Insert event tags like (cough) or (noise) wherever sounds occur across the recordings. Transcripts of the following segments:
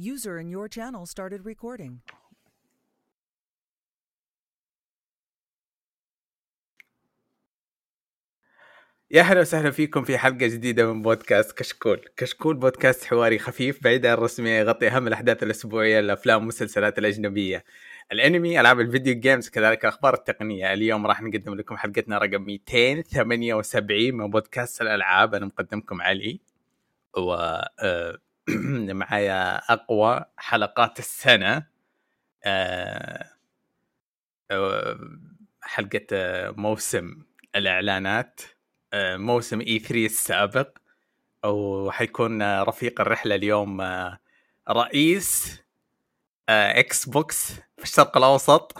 User in your channel started recording. يا هلا وسهلا فيكم في حلقة جديدة من بودكاست كشكول. كشكول بودكاست حواري خفيف بعيد عن الرسمية يغطي أهم الأحداث الأسبوعية للأفلام والمسلسلات الأجنبية. الأنمي ألعاب الفيديو جيمز كذلك الأخبار التقنية. اليوم راح نقدم لكم حلقتنا رقم 278 من بودكاست الألعاب. أنا مقدمكم علي و آه، (clears throat) معايا أقوى حلقات السنة. آه، آه، حلقة آه، موسم الإعلانات. آه، موسم E3 السابق. وحيكون رفيق الرحلة اليوم رئيس Xbox في الشرق الأوسط.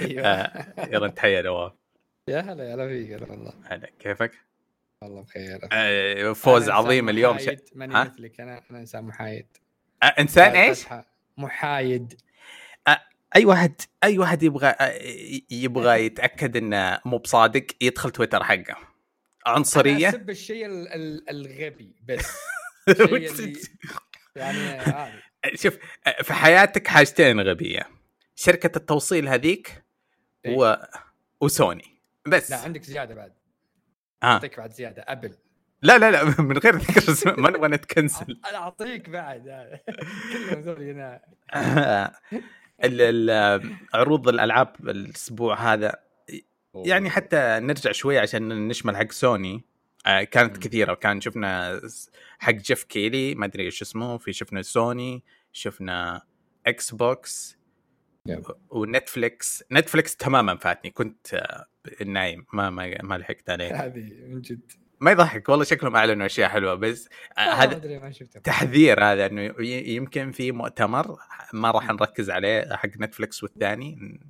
أيوه. (laughs) يلا تحيه نواف. يا هلا يا هلا فيك هلا والله. هلا كيفك؟ والله بخير. آه، فوز عظيم اليوم. ش... محايد، ماني؟ مثلك. أنا أنا إنسان محايد. آه، إنسان إيش؟ محايد. أي واحد أي واحد يبغى آه، يبغى يتأكد إنه مو بصادق يدخل تويتر حقه. عنصرية؟ اسب الشيء ال- ال- الغبي بس. (laughs) الشيء اللي يعني (laughs) شوف في حياتك حاجتين غبية. شركة التوصيل هذيك إيه. و... وسوني. بس. لا عندك زيادة بعد. أعطيك بعد زيادة Apple. لا لا لا (laughs) من غير ذكر اسماء ما نبغى نتكنسل. (laughs) أنا أعطيك بعد. هذا. (laughs) كلهم ذول هنا. ال- ال- عروض الألعاب الأسبوع هذا. يعني حتى نرجع شوي عشان نشمل حق سوني. آه، كانت. كثيرة. كان شفنا حق Geoff Keighley ما أدري إيش اسمه. في شفنا سوني شفنا Xbox yep. و Netflix Netflix تماما فاتني كنت آه، نايم ما ما ما لحقت عليه. هذه من جد. ما يضحك والله شكلهم أعلنوا أشياء حلوة بس آه، هذا تحذير هذا إنه يمكن في مؤتمر ما راح نركز عليه حق Netflix والثاني.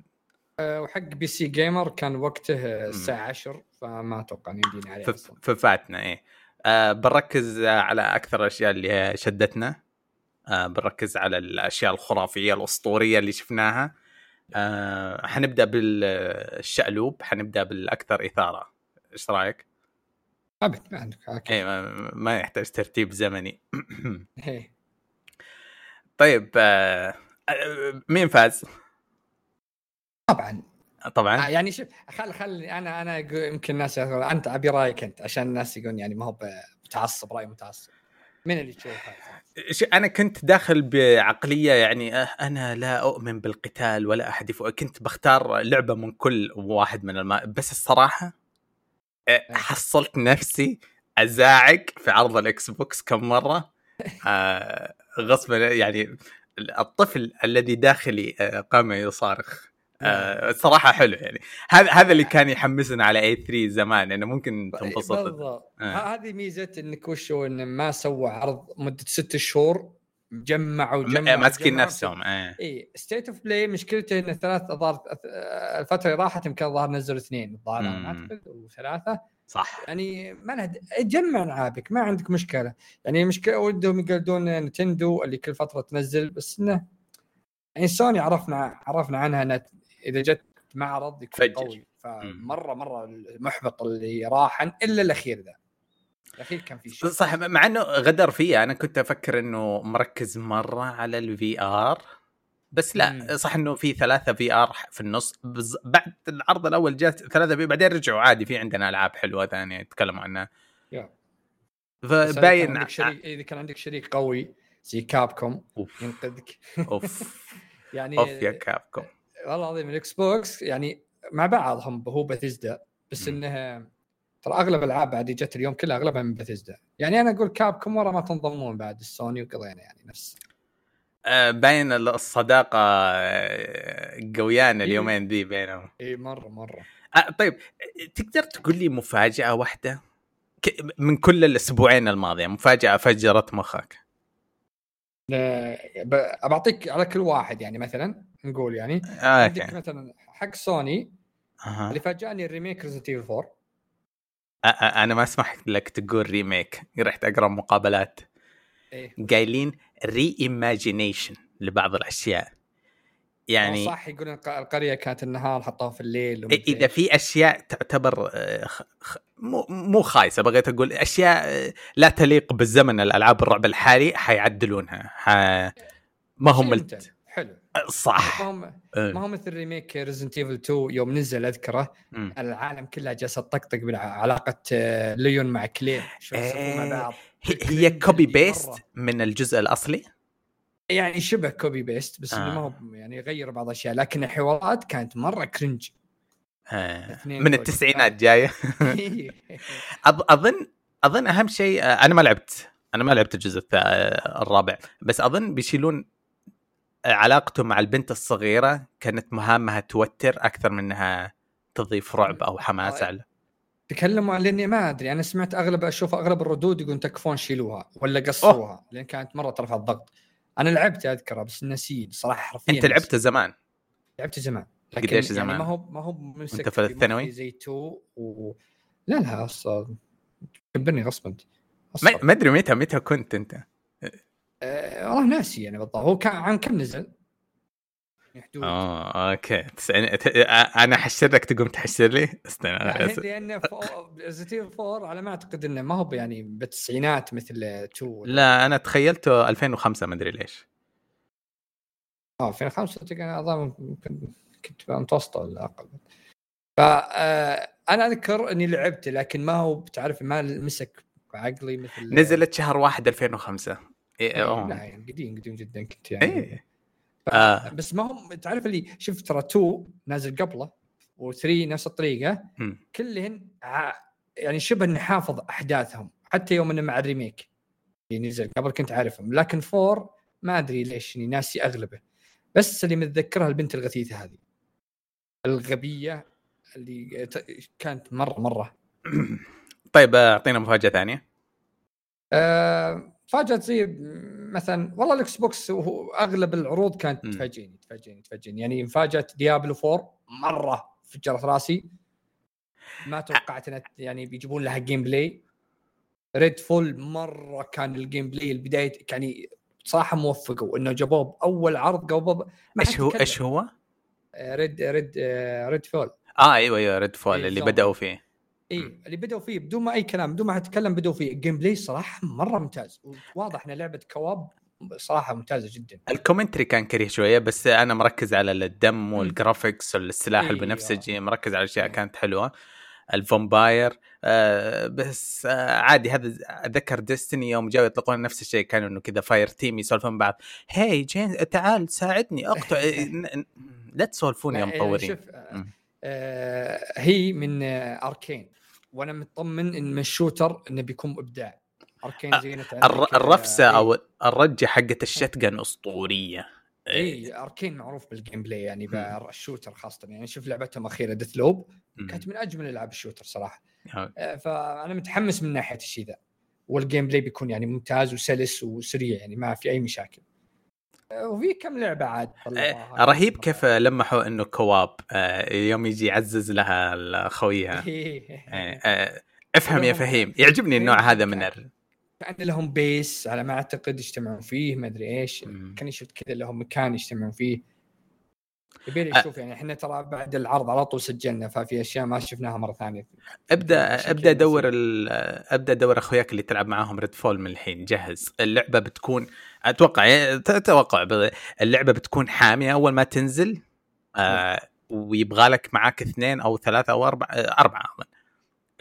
آه، وحق PC Gamer كان وقته الساعة 10 فما أتوقع إنه يمديني عليه ففاتنا إيه. بنركز على أكثر الأشياء اللي شدتنا. بنركز على الأشياء الخرافية الأسطورية اللي شفناها. آه حنبدأ بالشقلوب حنبدأ بالأكثر إثارة. إيش رأيك؟ ابد ما عندك أوكي إيه ما, ما يحتاج ترتيب زمني. (clears throat) إيه. طيب آه آه، مين فاز؟ طبعا. آه، طبعا يعني شوف خل خل أنا أنا يمكن الناس أنت أبي رأيك أنت عشان الناس يقولون يعني ما هو متعصب رأي متعصب. من اللي تشوف هذا؟ ش- أنا كنت داخل بعقلية يعني أه، أنا لا أؤمن بالقتال ولا احد يفوق كنت بختار لعبة من كل واحد من الما بس الصراحة حصلت نفسي ازاعق في عرض ال Xbox كم مرة. (laughs) آه، غصبا يعني الطفل الذي داخلي آه، قام يصارخ. آه، الصراحه حلو يعني هذا هذا اللي كان يحمسنا على E3 زمان إنه ممكن تنبسط بالضبط آه. هذه ميزة إنك وشو إنه ما سوى عرض مدة ست شهور جمعوا جمعوا ماسكين. نفسهم آه. إي State of Play مشكلته إنه ثلاث اشهر الفترة اللي راحت يمكن الظاهر نزلوا اثنين الظاهر. أعتقد وثلاثة صح يعني ما لها جمع ألعابك ما عندك مشكلة يعني المشكلة ودهم يقلدون Nintendo اللي كل فترة تنزل بس إنه يعني سوني عرفنا عرفنا عنها إنها إذا جت معرض يكون فجر. قوي. فمرة مرة المحبط اللي راح إلا الأخير ذا. الأخير كان في شيء. صح مع إنه غدر فيه أنا كنت أفكر إنه مركز مرة على ال VR بس لا مم. صح إنه في ثلاثة VR في النص. بز... بعد العرض الأول جات ثلاثة في بعدين رجعوا. عادي في عندنا ألعاب حلوة ثانية يتكلموا عنها. إذا كان فباين عندك شريك إذا كان عندك شريك قوي زي Capcom أوف. ينقذك. أوف. (laughs) يعني أوف يا Capcom والله العظيم ال Xbox يعني مع بعضهم هو بثيزدا بس. إنها ترى أغلب الألعاب بعد جت اليوم كلها أغلبها من بثيزدا يعني أنا أقول Capcom ورا ما تنضمون بعد السوني وقضينا يعني نفس. آه باين الصداقة آه، قويانة اليومين ذي بينهم. اي مرة مرة. آه طيب تقدر تقول لي مفاجأة واحدة؟ من كل الأسبوعين الماضية مفاجأة فجرت مخك. بعطيك على كل واحد يعني مثلا نقول يعني آه عندك مثلا حق سوني أها. اللي فاجأني ال remake Resident Evil 4 أ- أ- أنا ما اسمح لك تقول remake. رحت أقرأ مقابلات. إيه. قايلين reimagination لبعض الأشياء. يعني صح يقولون الق- القرية كانت النهار حطوها في الليل ومدري إذا. في أشياء تعتبر آه،. مو مو خايسة بغيت أقول أشياء آه، لا تليق بالزمن الألعاب الرعب الحالي حيعدلونها ح... ما هم الت... ممتع. حلو صح ما هم آه. ما هو مثل remake Resident Evil 2 يوم نزل أذكره مم. العالم كلها جالسه تطقطق بعلاقه آه، ليون مع كلير شو يسوون مع إيه. بعض هي, copy paste. من الجزء الأصلي يعني شبه copy paste بس آه. اللي ما هو يعني غير بعض الأشياء لكن الحوارات كانت مرة كرنج آه. من. التسعينات جاية (laughs) أظ... أظن أظن أهم شيء آه، أنا ما لعبت أنا ما لعبت الجزء آه، الرابع بس أظن بيشيلون علاقته مع البنت الصغيرة كانت مهامها توتر أكثر من إنها تضيف رعب أو حماس آه. على تكلموا لاني ما أدري أنا سمعت أغلب أشوف أغلب الردود يقولون تكفون شيلوها ولا قصوها لأن كانت مرة ترفع الضغط أنا لعبت أذكره بس نسيت صراحة حرفيا أنت لعبت زمان لعبت زمان لكن قديش يعني زمان؟ ما هو ما هو ممسك أنت في الثانوي؟ زي تو و... لا لا أصلا كبرني غصبا ما أدري متى متى كنت أنت آه والله ناسي يعني بالضبط هو كان عام كم نزل؟ يعني حدود آه okay. تسألني... ت... أنا حشرك تقوم تحشر لي؟ (laughs) استنى لا، لأن Resident 4 على ما أعتقد إنه ما هو يعني بالتسعينات مثل 2 لا أنا تخيلته 2005 ما أدري ليش. آه 2005 تقريباً أظن كنت متوسطة ولا أقل. فانا أذكر إني لعبت لكن ما هو بتعرف ما مسك عقلي مثل نزلت شهر 1 2005 إيه إيه، أوه. لا يعني قديم قديم جدا كنت يعني. إيه. ف... آه. بس ما هم تعرف اللي شفت ترى 2 نازل قبله و3 نفس الطريقة. كلهن. يعني شبه إني حافظ أحداثهم حتى يوم إنه مع ال remake اللي نزل قبل كنت عارفهم لكن 4 ما أدري ليش إني ناسي أغلبه بس اللي متذكرها البنت الغثيثة هذه الغبية اللي كانت مرة مرة (clears throat) طيب آه، أعطينا مفاجأة ثانية أه فاجأت زي مثلا والله ال Xbox أغلب العروض كانت. تفاجئني تفاجئني تفاجئني يعني مفاجاه Diablo 4 مرة فجرت راسي ما توقعت ان يعني بيجيبون لها gameplay Redfall مرة كان ال gameplay البداية يعني صراحة موفقوا انه جابوه بأول عرض قبل إيش هو إيش هو؟ Red Red Redfall آه أيوه أيوه Redfall إيه، اللي زومبي. بدأوا فيه اي اللي بدأوا فيه بدون ما أي كلام بدون ما اتكلم بدأوا فيه. ال gameplay صراحة مرة ممتاز. واضح إن لعبة co-op صراحة ممتازة جدا. ال commentary كان كريه شوية بس أنا مركز على الدم وال graphics والسلاح إيه، البنفسجي مركز على أشياء إيه. كانت حلوة. ال vampire آه بس آه عادي هذا اتذكر ديستني يوم جاوا يطلقون نفس الشيء كانوا إنه كذا fireteam يسولفون بعض. هيجن تعال ساعدني اقطع. (laughs) ن- لا تسولفون يا مطورين شوف آه،. آه هي من آه Arkane وأنا مطمن إن من ال shooter إنه بيكون إبداع Arkane زي ما تعرف الر- كذا- الرفسة إيه. أو الرجة حقت ال shotgun أسطورية اي Arkane معروف بال gameplay يعني مم. بال shooter خاصة يعني شوف لعبتهم الأخيرة Deathloop. كانت من أجمل ألعاب ال shooter صراحة آه. آه، فأنا متحمس من ناحية الشيء ذا وال gameplay بيكون يعني ممتاز وسلس وسريع يعني ما في أي مشاكل وفي كم لعبة عاد. آه، رهيب كيف لمحوا إنه co-op آه، يوم يجي يعزز لها خويها (laughs) آه، آه، افهم يا فهيم يعجبني النوع هذا من ال... كان لهم base على ما أعتقد يجتمعون فيه ما أدري إيش. كان شفت كذا لهم مكان يجتمعون فيه يبي لي أ- أشوف يعني إحنا ترى بعد العرض على طول سجلنا ففي أشياء ما شفناها مرة ثانية ابدا بشكل أبدأ دور بسيط. ال... أبدأ دور أخوياك اللي تلعب معاهم Redfall من الحين جهز اللعبة بتكون أتوقع يعني أتوقع ب- اللعبة بتكون حامية أول ما تنزل آه ويبغى لك معاك اثنين أو ثلاثة أو اربعه آه أربعة أظن.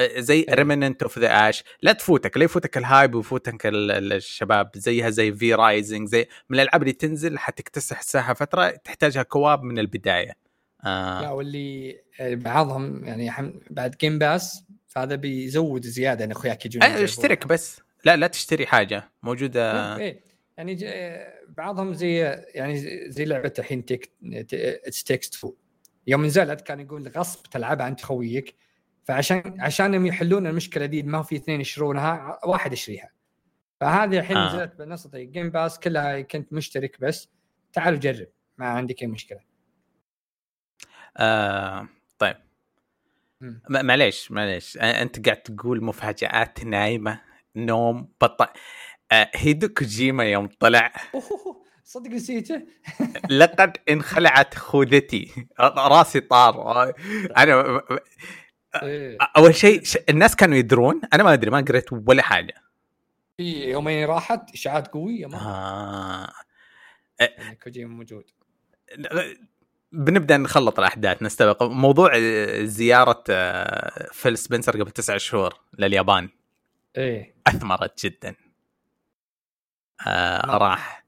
آه، زي إيه. Remnant: From the Ashes لا تفوتك لا يفوتك ال hype ويفوتك ال- ال- الشباب زيها زي V Rising زي من الألعاب اللي تنزل حتكتسح الساحه فترة تحتاجها co-op من البداية. لا آه. واللي آه، بعضهم يعني بعد Game Pass فهذا بيزود زيادة إن أخوياك يجون يجربون. اشترك بس. لا لا تشتري حاجة موجودة. لا، إيه يعني بعضهم زي يعني زي- لعبة الحين It Takes Two. يوم نزلت كان يقول غصب تلعبها انت خويك فعشان عشانهم يحلون المشكلة دي ما في اثنين يشترونها واحد يشتريها فهذه الحين آه. نزلت بنسطة Game Pass كلها كنت مشترك بس. تعالوا جرب ما عندك اي مشكلة. آه طيب. معليش معليش. أنت قاعد تقول مفاجآت نايمة نوم بطل هيدو كوجيما يوم طلع. صدق نسيته؟ (laughs) لقد انخلعت خوذتي راسي طار. أنا إيه. أول شيء الناس كانوا يدرون. أنا ما أدري ما قريت ولا حاجة. في يومين راحت إشاعات قوية ما آه. يعني كوجيما موجود. بنبدأ نخلط الأحداث نستبق موضوع زيارة آه، فيل سبنسر قبل تسعة شهور لليابان. إيه. أثمرت جدا. آه نعم. راح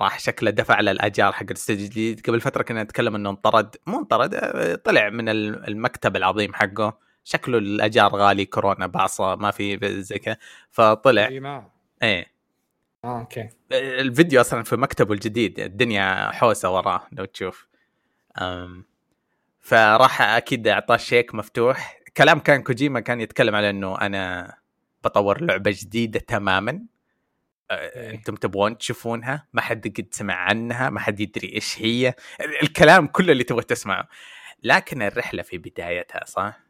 راح شكله دفع للاجار حق الاستوديو الجديد. قبل فترة كنا نتكلم إنه انطرد مو انطرد آه، طلع من ال- المكتب العظيم حقه. شكله الأجار غالي كورونا باصة ما في زي كذا. فطلع كوجيما إيه. آه أوكي. الفيديو أصلا في مكتبه الجديد الدنيا حوسة وراه لو تشوف. أم فراح أكيد أعطاه شيك مفتوح. كلام كان كوجيما كان يتكلم على إنه أنا بطور لعبة جديدة تماما. أنتم تبغون تشوفونها ما حد قد سمع عنها ما حد يدري إيش هي. ال- الكلام كله اللي تبغى تسمعه. لكن الرحلة في بدايتها صح؟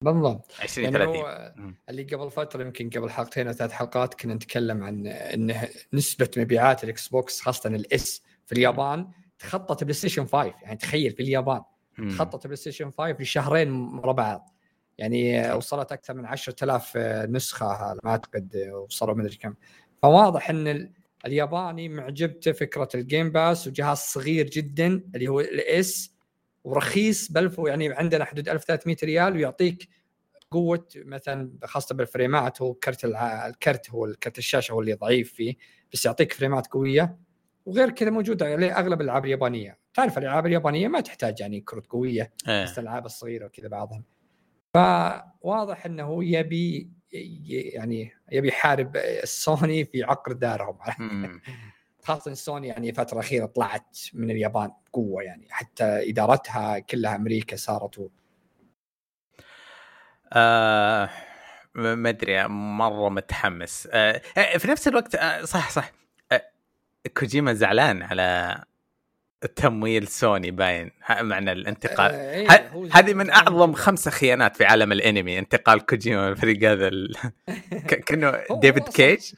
بالضبط. 20 يعني 30 هو. اللي قبل فترة يمكن قبل حلقتين أو ثلاث حلقات كنا نتكلم عن انه نسبة مبيعات ال Xbox خاصة ال S في اليابان تخطت PlayStation 5 يعني تخيل في اليابان. تخطت PlayStation 5 لشهرين ورا بعض. يعني وصلت أكثر من 10000 نسخة ما أعتقد وصلوا مدري كم. فواضح إن ال- الياباني معجبته فكره ال Game Pass وجهاز صغير جدا اللي هو ال S ورخيص بل يعني عندنا حدود 1300 ريال ويعطيك قوة مثلا خاصة بالفريمات هو كرت. الكرت هو الكرت الشاشة هو اللي ضعيف فيه بس يعطيك فريمات قوية وغير كذا موجود عليه أغلب الألعاب اليابانية تعرف الألعاب اليابانية ما تحتاج يعني كروت قوية إيه. بس الألعاب الصغيرة وكذا بعضهم فواضح إنه يبي يعني يبي يحارب السوني في عقر دارهم. (laughs) خاصة سوني يعني فتره اخيره طلعت من اليابان بقوة يعني حتى إدارتها كلها أمريكا صارت و... آه ما ما أدري مرة متحمس. آه آه، في نفس الوقت آه صح صح. آه كوجيما زعلان على تمويل سوني باين معنى الانتقال آه، إيه، ه- هذه من أعظم. خمسة خيانات في عالم الأنمي انتقال كوجيما من الفريق هذا ال... (laughs) كأنه ديفيد كيج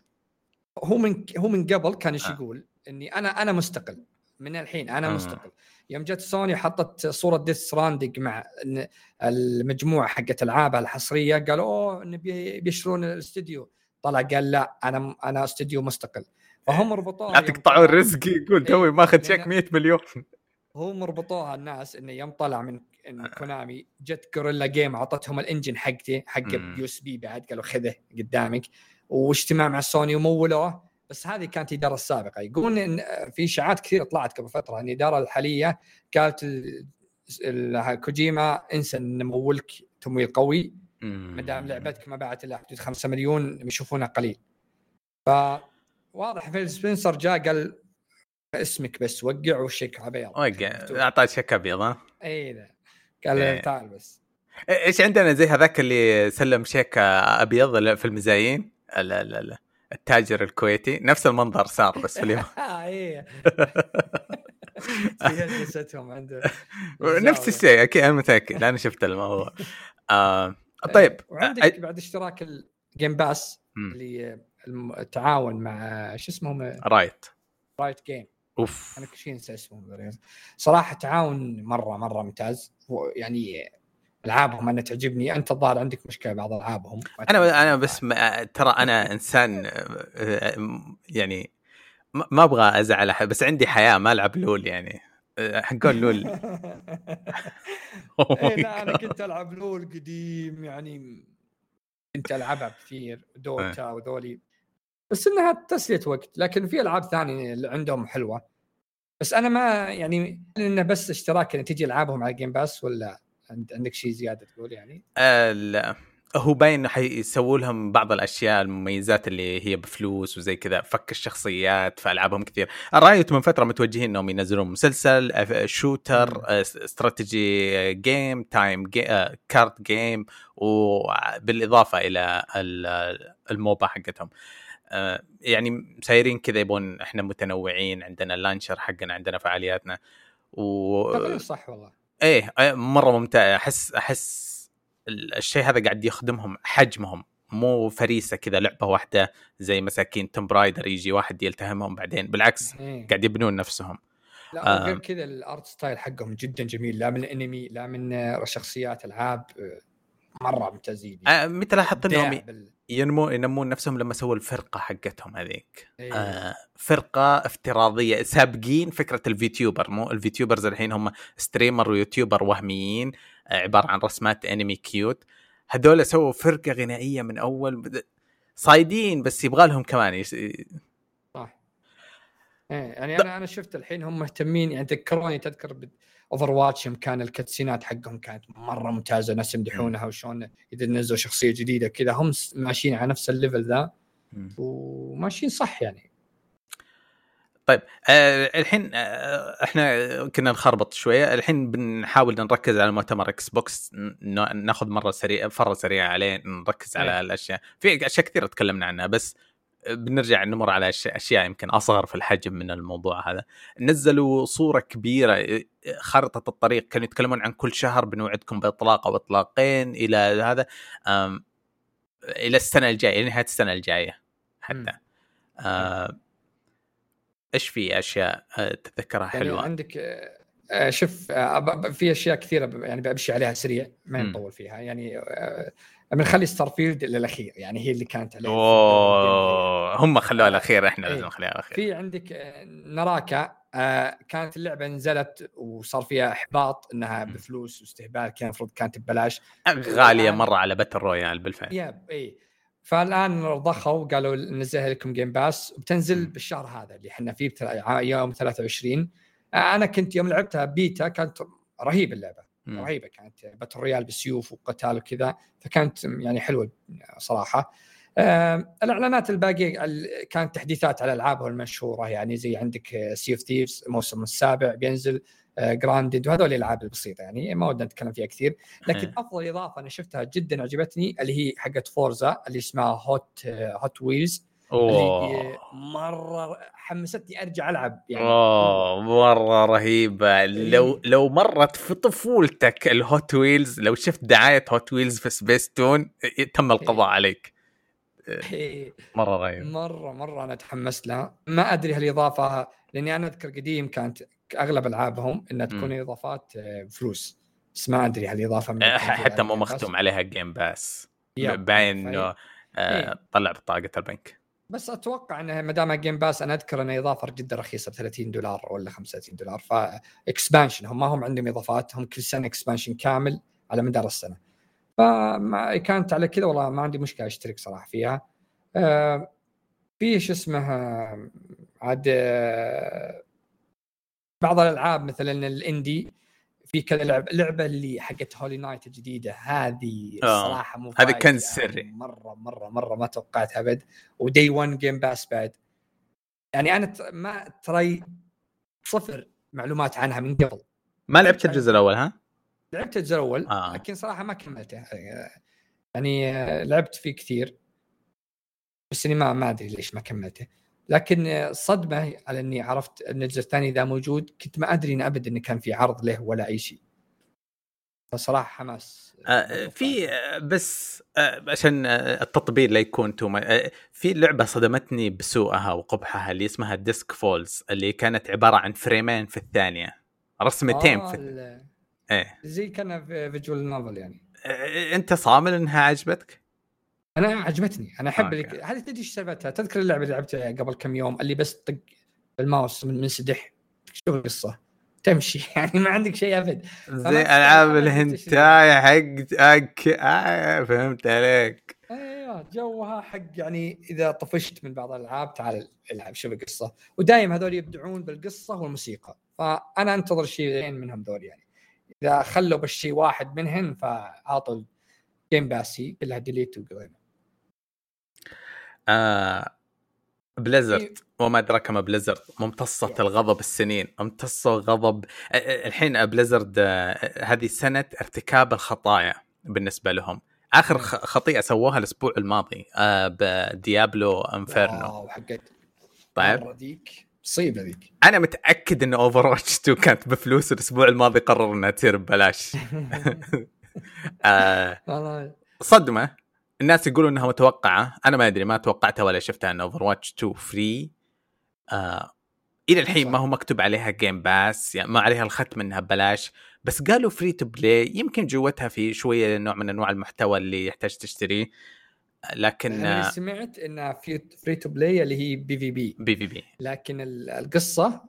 هو من هو من قبل كان إيش آه. يقول؟ إني أنا أنا مستقل من الحين أنا مم. مستقل يوم جت سوني حطت صورة Death Stranding مع المجموعة حقت العابها الحصرية قالوا أوه بيشترون الاستديو طلع قال لا أنا أنا استديو مستقل فهم ربطوها لا تقطعوا الرزق يقول توي ماخذ شيك 100 مليون. هم ربطوها الناس إنه يوم طلع من إن كونامي جت Guerrilla Games أعطتهم ال engine حقتي حق. USB بعد قالوا خذه قدامك. واجتماع مع سوني ومولوه. بس هذه كانت الاداره السابقه يقولون إن في إشاعات كثيره طلعت قبل فترة. إن الاداره الحالية قالت ال- ال- كوجيما انسى إن نمولك تمويل قوي. ما دام لعبتك ما باعت إلا حدود 5 مليون بيشوفونها قليل. فواضح فيل سبنسر جاء قال اسمك بس وقع وشيك ابيض وقع. اعطاه شيك أبيض ها؟ إي قال إيه. تعال بس. إيش عندنا زي هذاك اللي سلم شيك أبيض في المزايين؟ ال- ال- ال- التاجر الكويتي. نفس المنظر صار بس (laughs) (laughs) في اليوم جلستهم عنده. (laughs) نفس الشيء أكيد أنا متأكد. أنا شفت الموضوع. آه طيب. وعندك بعد اشتراك ال Game Pass. اللي التعاون مع شو اسمهم؟ Riot Riot Games أوف. أنا كل شيء أنسى اسمهم صراحة تعاون مرة مرة ممتاز. يعني ألعابهم أنا تعجبني. أنت الظاهر عندك مشكلة بعض ألعابهم. أنا أنا بس ما ترى أنا إنسان آه، آه، يعني ما أبغى أزعل أحد بس عندي حياة ما ألعب LoL يعني. آه، حقون LoL. (laughs) (laughs) Oh إيه لا أنا كنت ألعب LoL قديم يعني كنت ألعبها كثير. Dota وذولي. بس إنها تسلية وقت لكن في ألعاب ثانية اللي عندهم حلوة بس أنا ما يعني إنه بس اشتراك ان تجي ألعابهم على ال Game Pass ولا عند- عندك شيء زيادة تقول يعني؟ آه، لا. هو باين إنه حيسووا لهم بعض الأشياء المميزات اللي هي بفلوس وزي كذا فك الشخصيات في ألعابهم كثير ال Riot من فترة متوجهين إنهم ينزلون مسلسل shooter strategy game time ga- آه، card game وبالإضافة إلى ال- ال MOBA حقتهم يعني سايرين كذا يبون إحنا متنوعين عندنا ال launcher حقنا عندنا فعالياتنا. و تقريبا صح والله؟ إيه آه، مرة ممتع. أحس أحس ال- الشيء هذا قاعد يخدمهم حجمهم. مو فريسة كذا لعبة واحدة زي مساكين Tomb Raider يجي واحد يلتهمهم بعدين. بالعكس إيه. قاعد يبنون نفسهم. لا آه. وغير كذا ال art style حقهم جدا جميل. لا من الأنمي لا من آه، شخصيات ألعاب. آه، مرة ممتازين آه متى لاحظت إنهم بال- ينمو ينمون نفسهم لما سووا الفرقة حقتهم هذيك. إيه. آه فرقة افتراضية سابقين فكرة ال VTuber مو ال VTubers الحين هم streamer و YouTuber وهميين آه عبارة عن رسمات أنمي cute. هذول سووا فرقة غنائية من أول صايدين بس يبغى لهم كمان يس... صح. إيه يعني أنا أنا شفت الحين هم مهتمين يعني تذكروني تذكر Overwatch يوم كان ال cutscene ات حقهم كانت مرة ممتازة ناس يمدحونها وشلون اذا نزلوا شخصية جديدة كذا. هم ماشيين على نفس ال level ذا. وماشيين صح يعني. طيب آه الحين آه إحنا كنا نخربط شوية. الحين بنحاول نركز على مؤتمر Xbox ناخذ مرة سريعه فرة سريعة عليه نركز على إيه. الأشياء. في أشياء كثيرة تكلمنا عنها بس بنرجع نمر على أشياء يمكن أصغر في الحجم من الموضوع هذا نزلوا صورة كبيرة خارطه الطريق كانوا يتكلمون عن كل شهر بنوعدكم بإطلاق أو إطلاقين إلى هذا إلى السنة الجاية إلى نهاية السنة الجاية حتى. آه، إيش في أشياء آه، تتذكرها يعني حلوة عندك آه، آه، شوف آه، في أشياء كثيرة يعني بمشي عليها سريع ما. نطول فيها يعني آه، بنخلي Starfield للأخير يعني هي اللي كانت عليها أوه هم خلوها الأخير إحنا إيه. لازم نخليها الأخير في عندك آه، Naraka آه، كانت اللعبة نزلت وصار فيها إحباط إنها. بفلوس واستهبال كان المفروض كانت ببلاش غالية مرة على battle royale بالفعل yup اي فالآن رضخوا قالوا ننزلها لكم Game Pass وبتنزل مم. بالشهر هذا اللي إحنا فيه بتلا- يوم 23 آه، أنا كنت يوم لعبتها بيتا كانت رهيبة اللعبة. رهيبة كانت battle royale بالسيوف وقتال وكذا فكانت يعني حلوة صراحة. آه، الإعلانات الباقية ال- كانت تحديثات على العابهم المشهورة يعني زي عندك Sea of Thieves الموسم السابع بينزل Grounded وهذول الألعاب البسيطة يعني ما ودنا نتكلم فيها كثير. لكن. أفضل إضافة أنا شفتها جدا عجبتني اللي هي حقت Forza اللي اسمها Hot Hot Wheels أوه. مرة حمستني أرجع ألعب يعني. أوه مرة رهيبة. لو لو مرت في طفولتك ال Hot Wheels لو شفت دعاية Hot Wheels في سبيس تون تم القضاء عليك. إيه. مرة رهيب مرة مرة أنا تحمست لها. ما أدري هل اضافه لأني أنا أذكر قديم كانت أغلب ألعابهم إنها تكون مم. إضافات آه، فلوس. بس ما أدري هل اضافه من آه، حتى مو مختوم عليها Game Pass. باين إنه آه، إيه. طلع بطاقة البنك. بس أتوقع إنها ما دام Game Pass أنا أذكر إنها إضافة جدا رخيصة ب 30 دولار ولا 35 دولار. ف expansion هم ما هم عندهم إضافات هم كل سنة expansion كامل على مدار السنة. فما كانت على كذا والله ما عندي مشكلة أشترك صراحة فيها. آه، في شو اسمه عاد آه، بعض الألعاب مثلا ال indie في كذا لعبة لعبه اللي حقت Hollow Knight الجديدة هذه آه، الصراحه مو هذا كنز. سري. مره مره مرة ما توقعتها أبد و day 1 Game Pass بعد يعني أنا ما ترى صفر معلومات عنها من قبل ما لعبت الجزء الأول ها؟ لعبت الجزء الأول آه. لكن صراحة ما كملته يعني آه، لعبت فيه كثير بس إني ما ما أدري ليش ما كملته لكن آه، صدمة على إني عرفت إن الجزء الثاني ذا موجود كنت ما أدري إن ابد انه كان في عرض له ولا أي شيء. فصراحة حماس. آه، في آه، بس آه، عشان آه، التطبيل لا يكون تو في لعبة صدمتني بسوءها وقبحها اللي اسمها Dusk Falls اللي كانت عبارة عن فريمين في الثانية. رسمتين آه في ال- إيه. زي كان في visual novel يعني. آه، أنت صامل إنها عجبتك؟ أنا عجبتني. أنا أحب هذه تدري إيش سالفتها تذكر اللعبة اللي لعبتها قبل كم يوم اللي بس طق بالماوس من منسدح شوف القصة؟ تمشي. (laughs) يعني ما عندك شيء أبد. زي ألعاب الهنتاي حق أك... آه فهمت عليك. أيوه جوها حق يعني إذا طفشت من بعض الألعاب تعال العب شوف القصة. ودائما هذول يبدعون بالقصة والموسيقى. فأنا أنتظر شيئين منهم ذول يعني. إذا خلوا بالشيء واحد منهن فاعطوا Game Pass ي كلها delete وقوينا آه Blizzard. وما أدراك ما Blizzard. ممتصة الغضب السنين. ممتصة غضب الحين Blizzard آه، هذه سنة ارتكاب الخطايا بالنسبة لهم. آخر خ- خطيئة سووها الأسبوع الماضي آه ب Diablo Inferno. WoW حقت. طيب. ذيك. مصيبه ذيك. أنا متأكد إن Overwatch 2 كانت بفلوس الأسبوع الماضي قرروا انها تصير ببلاش (laughs) (laughs) صدمة. الناس يقولوا إنها متوقعة. أنا ما أدري ما توقعتها ولا شفتها إن Overwatch 2 free آه إلى الحين ما هو مكتوب عليها Game Pass يعني ما عليها الختم انها ببلاش. بس قالوا free to play يمكن جوتها في شوية نوع من أنواع المحتوى اللي يحتاج تشتريه لكن أنا اللي سمعت إنها في free to play اللي هي PvP Pv P لكن ال- القصة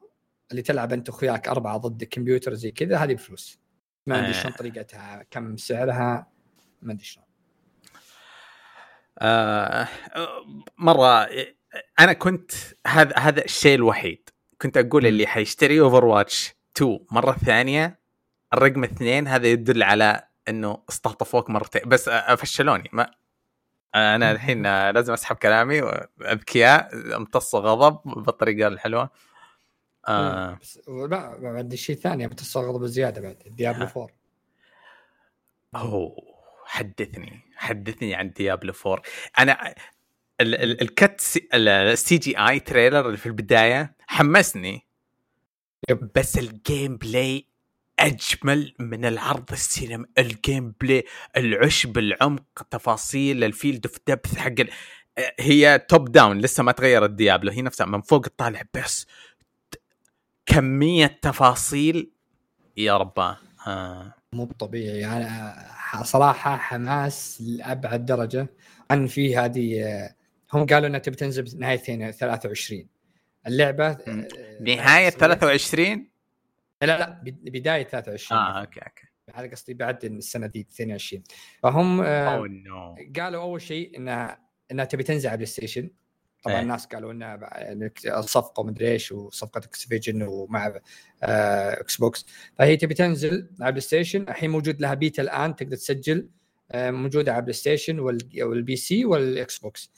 اللي تلعب أنت وأخوياك أربعة ضد كمبيوتر زي كذا هذه بفلوس. ما ادري آه. شلون طريقتها كم سعرها ما ادري شلون. آه مرة أنا كنت هذا هذا الشيء الوحيد. كنت أقول. اللي حيشتري Overwatch 2 مرة ثانية الرقم اثنين هذا يدل على إنه استهطفوك مرتين. بس فشلوني ما أنا الحين لازم أسحب كلامي اذكياء امتص غضب بالطريقة الحلوة. آه. بس لا بعد شيء ثاني. بتستغرب بزياده بعد. Diablo 4 اوه حدثني. حدثني عن Diablo 4 أنا ال- ال- ال cutsce- ال- ال CGI trailer اللي في البداية حمسني. Yep. بس ال gameplay أجمل من العرض السينما ال gameplay العشب العمق تفاصيل ال field of depth حق ال... هي top down لسه ما تغيرت Diablo هي نفسها من فوق تطالع. بس كمية تفاصيل يا رباه. آه. مو طبيعي أنا ح- صراحة حماس لأبعد درجة عن في هذه هم قالوا إنها تبي تنزل بنهايه 23 اللعبة آه، نهاية تصريح- 23 لا لا بد- بداية 23 آه okay okay. هذا قصدي بعد السنة دي 22 فهم آه، اوه no قالوا أول شيء انها إنها تبي تنزل على PlayStation طبعا إيه. الناس قالوا انها بع- الصفقة ومدري إيش وصفقة Activision ومع آه، Xbox فهي تبي تنزل على PlayStation. الحين موجود لها بيتا الآن تقدر تسجل آه، موجودة على PlayStation وال- وال PC وال Xbox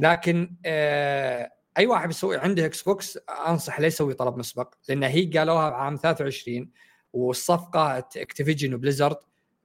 لكن آه، أي واحد يسوي عنده Xbox أنصح لا يسوي طلب مسبق لأن هي قالوها بعام 23 والصفقة Activision و Blizzard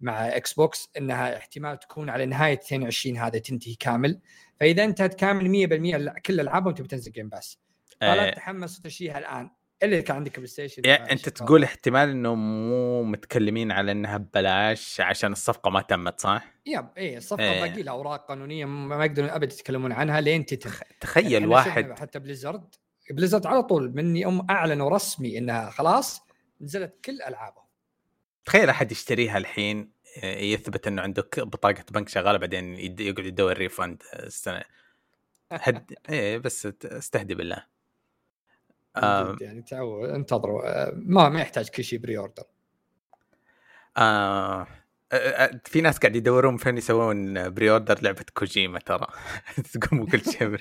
مع Xbox إنها احتمال تكون على نهاية 22 هذا تنتهي كامل. فإذا أنت تكامل 100% كل ألعابهم تبي تنزل Game Pass فلا تتحمس وتشتريها الان الا اذا كان عندك PlayStation يعني أنت تقول احتمال إنه مو متكلمين على إنها ببلاش عشان الصفقة ما تمت صح؟ yep اي الصفقة إيه. باقي لها أوراق قانونية ما يقدرون أبد يتكلمون عنها لين تتم. تخيل إحنا واحد. حتى Blizzard Blizzard على طول من يوم أعلنوا رسمي إنها خلاص نزلت كل ألعابهم. تخيل أحد يشتريها الحين يثبت إنه عنده ك- بطاقة بنك شغالة بعدين يقعد يدور refund السنة. هد (laughs) إيه بس استهدي بالله. آه. من جد يعني تعود انتظروا. آه، ما ما يحتاج كل شيء pre-order آه آه، آه، في ناس قاعد يدورون فين يسوون pre-order لعبة كوجيما ترى. (laughs) تقوم كل شيء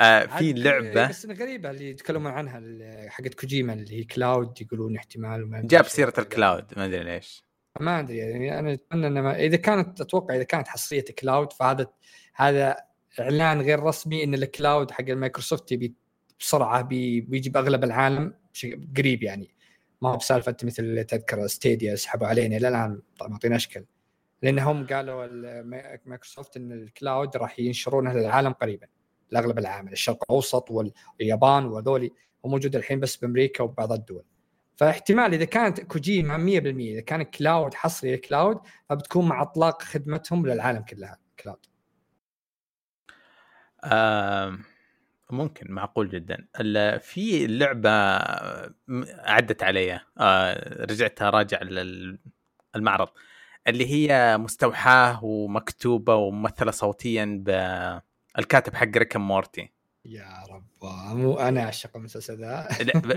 آه في لعبة بس غريبة اللي يتكلمون عنها حقت كوجيما اللي هي cloud يقولون احتمال جاب. سيرة ال cloud ما أدري ليش. ما أدري يعني أنا أتمنى إنه إذا كانت أتوقع إذا كانت حصرية cloud فهذا هذا إعلان غير رسمي إن ال cloud حق المايكروسوفت يبي بسرعة بي بيجي باغلب العالم قريب يعني. ما هو بسالفة مثل تذكر Stadia سحبوا علينا إلى الآن معطينا أشكال. لأنهم قالوا ال- مايكروسوفت إن ال cloud راح ينشرونه للعالم قريبا لأغلب العالم الشرق الأوسط واليابان وهذولي وموجود الحين بس بأمريكا وبعض الدول. فاحتمال إذا كانت كوجيما 100% إذا كان cloud حصري cloud فبتكون مع أطلاق خدمتهم للعالم كلها cloud. آه ممكن معقول جدا. في لعبة عدت علي. آه أراجع ال- المعرض. اللي هي مستوحاة ومكتوبة وممثلة صوتيا بالكاتب حق Rick and Morty. يا رب مو أنا أعشق المسلسل ذا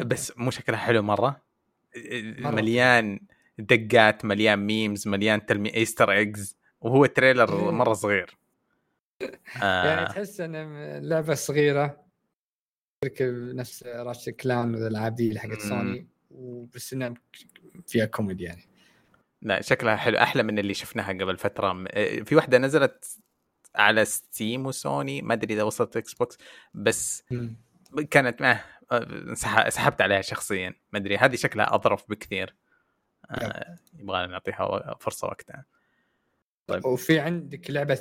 بس مو شكلها حلو مرة. مليان دقات مليان memes مليان تلمي- Easter eggs وهو trailer. مرة صغير يعني آه تحس ان لعبة صغيرة تركب نفس Ratchet and Clank والالعاب دي حقت. سوني وبس انها فيها كوميدي يعني لا شكلها حلو أحلى من اللي شفناها قبل فترة في واحدة نزلت على Steam و Sony ما أدري إذا وصلت Xbox بس كانت ما سح- سحبت عليها شخصيا ما أدري هذه شكلها أظرف بكثير. آه يبغى نعطيها فرصة وقتها. طيب. وفي عندك لعبة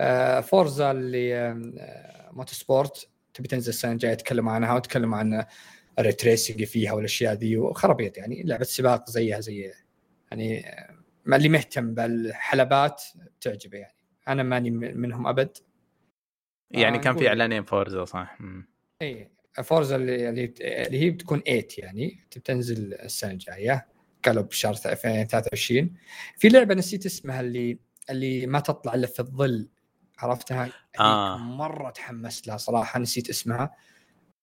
آه، Forza اللي آه، Motorsport تبي تنزل السنة الجاية يتكلموا عنها وتكلموا عن ال ray tracing فيها والأشياء دي وخرابيط يعني لعبة سباق زيها زي يعني آه، اللي مهتم بالحلبات تعجبه يعني. أنا ماني منهم أبد. يعني آه، كان في إعلانين Forza صح. اي Forza اللي اللي هي بتكون 8 يعني بتنزل السنة الجاية. قالوا بشهر 2023 في لعبة نسيت اسمها اللي اللي ما تطلع إلا في الظل. عرفتها؟ آه. مرة تحمست لها صراحة نسيت اسمها.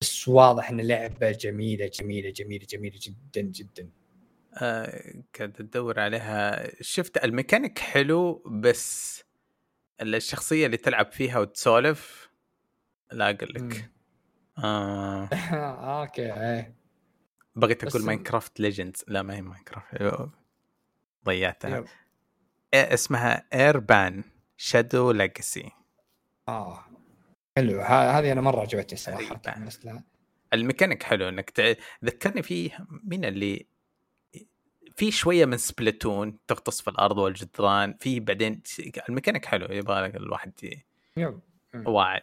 بس واضح إن لعبة جميلة جميلة جميلة جميلة جدا جدا. آه كنت أدور عليها. شفت الميكانيك حلو بس الشخصية اللي تلعب فيها وتسولف لا أقول لك. آه. (laughs) okay إيه. بغيت أقول Minecraft Legends لا ما هي ماينكرافت ضيعتها. yep. إيه اسمها Ereban Shadow Legacy آه. حلو. هذه أنا مرة عجبتني صراحة الميكانيك حلو إنك تع... ذكرني فيه مين اللي في شوية من Splatoon تغطس في الأرض والجدران في بعدين الميكانيك حلو يبغى لك الواحد واعد.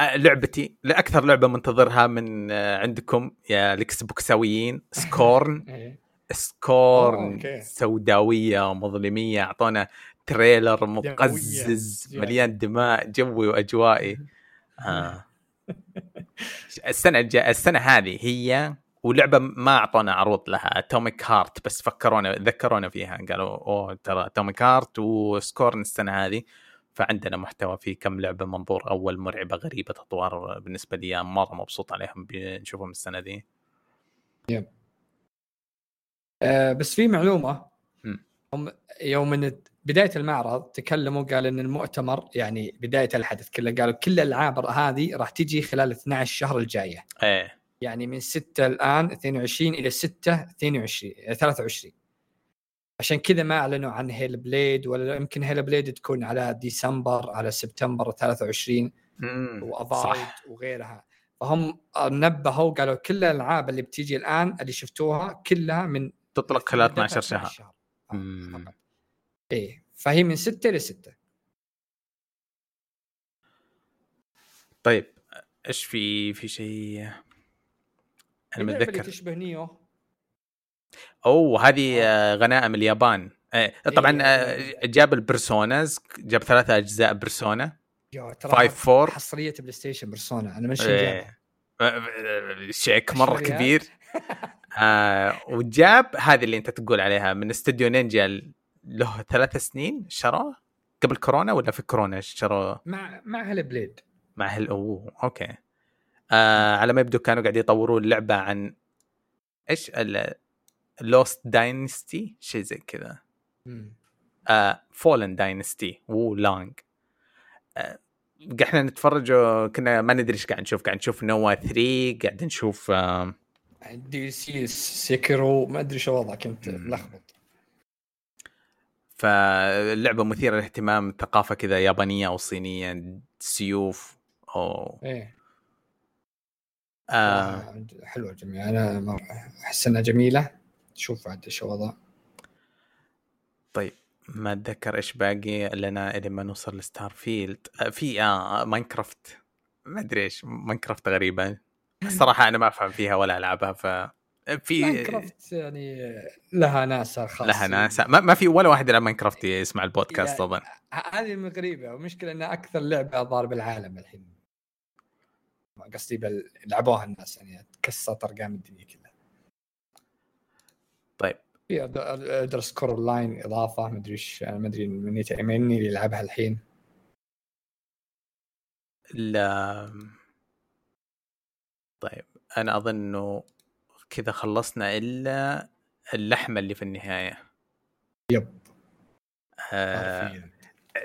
لعبتي لأكثر لعبة منتظرها من آه، عندكم يا الاكس بوكساويين (laughs) Scorn. إيه. Scorn. سوداوية ومظلميه أعطونا trailer مقزز. مليان دماء جوي وأجوائي. (laughs) آه. السنة الجا... السنة هذه هي ولعبة ما أعطونا عروض لها Atomic Heart بس فكرونا ذكرونا فيها قالوا أوه ترى Atomic Heart و Scorn السنة هذه. فعندنا محتوى في كم لعبة منظور أول مرعبة غريبة اطوار بالنسبة لي مرة مبسوط عليهم بنشوفهم السنة دي آه بس في معلومة. هم يوم من بداية المعرض تكلموا قال إن المؤتمر يعني بداية الحدث كله قالوا كل الألعاب هذه راح تجي خلال 12 شهر الجاية. إيه. يعني من 6 الآن 22 إلى 6 22 آه، 23 عشان كذا ما أعلنوا عن Hellblade ولا يمكن Hellblade تكون على ديسمبر على سبتمبر 23 مم، و Avowed صح. وغيرها. فهم نبهوا قالوا كل الألعاب اللي بتيجي الآن اللي شفتوها كلها من تطلق خلال مدتها 12 شهر شهر. إيه فهي من 6 ل 6 طيب إيش في في شيء؟ أنا اللي متذكر. تشبه نيو أوه هذه آه، غنائم اليابان. آه، طبعا إيه، آه، إيه. جاب البرسوناز جاب ثلاثة أجزاء برسونا. يا ترى 5 4 حصرية بلاي ستيشن بيرسونا أنا من إيه. آه، شيك مرة. كبير. (laughs) آه وجاب هذه اللي أنت تقول عليها من استوديو نينجا له ثلاث سنين شروه؟ قبل كورونا ولا في كورونا شروه؟ مع مع Hellblade مع هل أوه okay. آه على ما يبدو كانوا قاعد يطورون اللعبه عن إيش؟ Lost Dynasty شيء زي كذا. Fallen Dynasty Wo Long إحنا نتفرج كنا ما ندري إيش قاعد نشوف. قاعد نشوف Nioh 3 قاعد نشوف آه دي سي Sekiro ما أدري شو وضعك أنت. ملخبط. فاللعبة مثيرة للاهتمام ثقافة كذا يابانية أو صينية سيوف أو إيه. آه. حلوة جميلة. أنا أحس إنها جميلة. شوف عاد شو وضع. طيب ما أتذكر إيش باقي لنا إلى ما نوصل ل Starfield آه في آه Minecraft. ما أدري إيش Minecraft غريبة. (laughs) الصراحه أنا ما أفهم فيها ولا ألعبها ف في Minecraft يعني لها ناسها خاصة. لها ناس ما, ما في ولا واحد يلعب Minecraft يسمع البودكاست يعني- طبعا. هذه المغربة والمشكلة انها أكثر لعبة ضار بالعالم الحين. قصدي بل... لعبوها الناس يعني كسرت أرقام الدنيا كلها. طيب. في Elder Scrolls Online إضافة ما أدري إيش أنا ما أدري من يت- من اللي يلعبها الحين. لا. طيب أنا أظن إنه كذا خلصنا إلا اللحمة اللي في النهاية. yep. آه.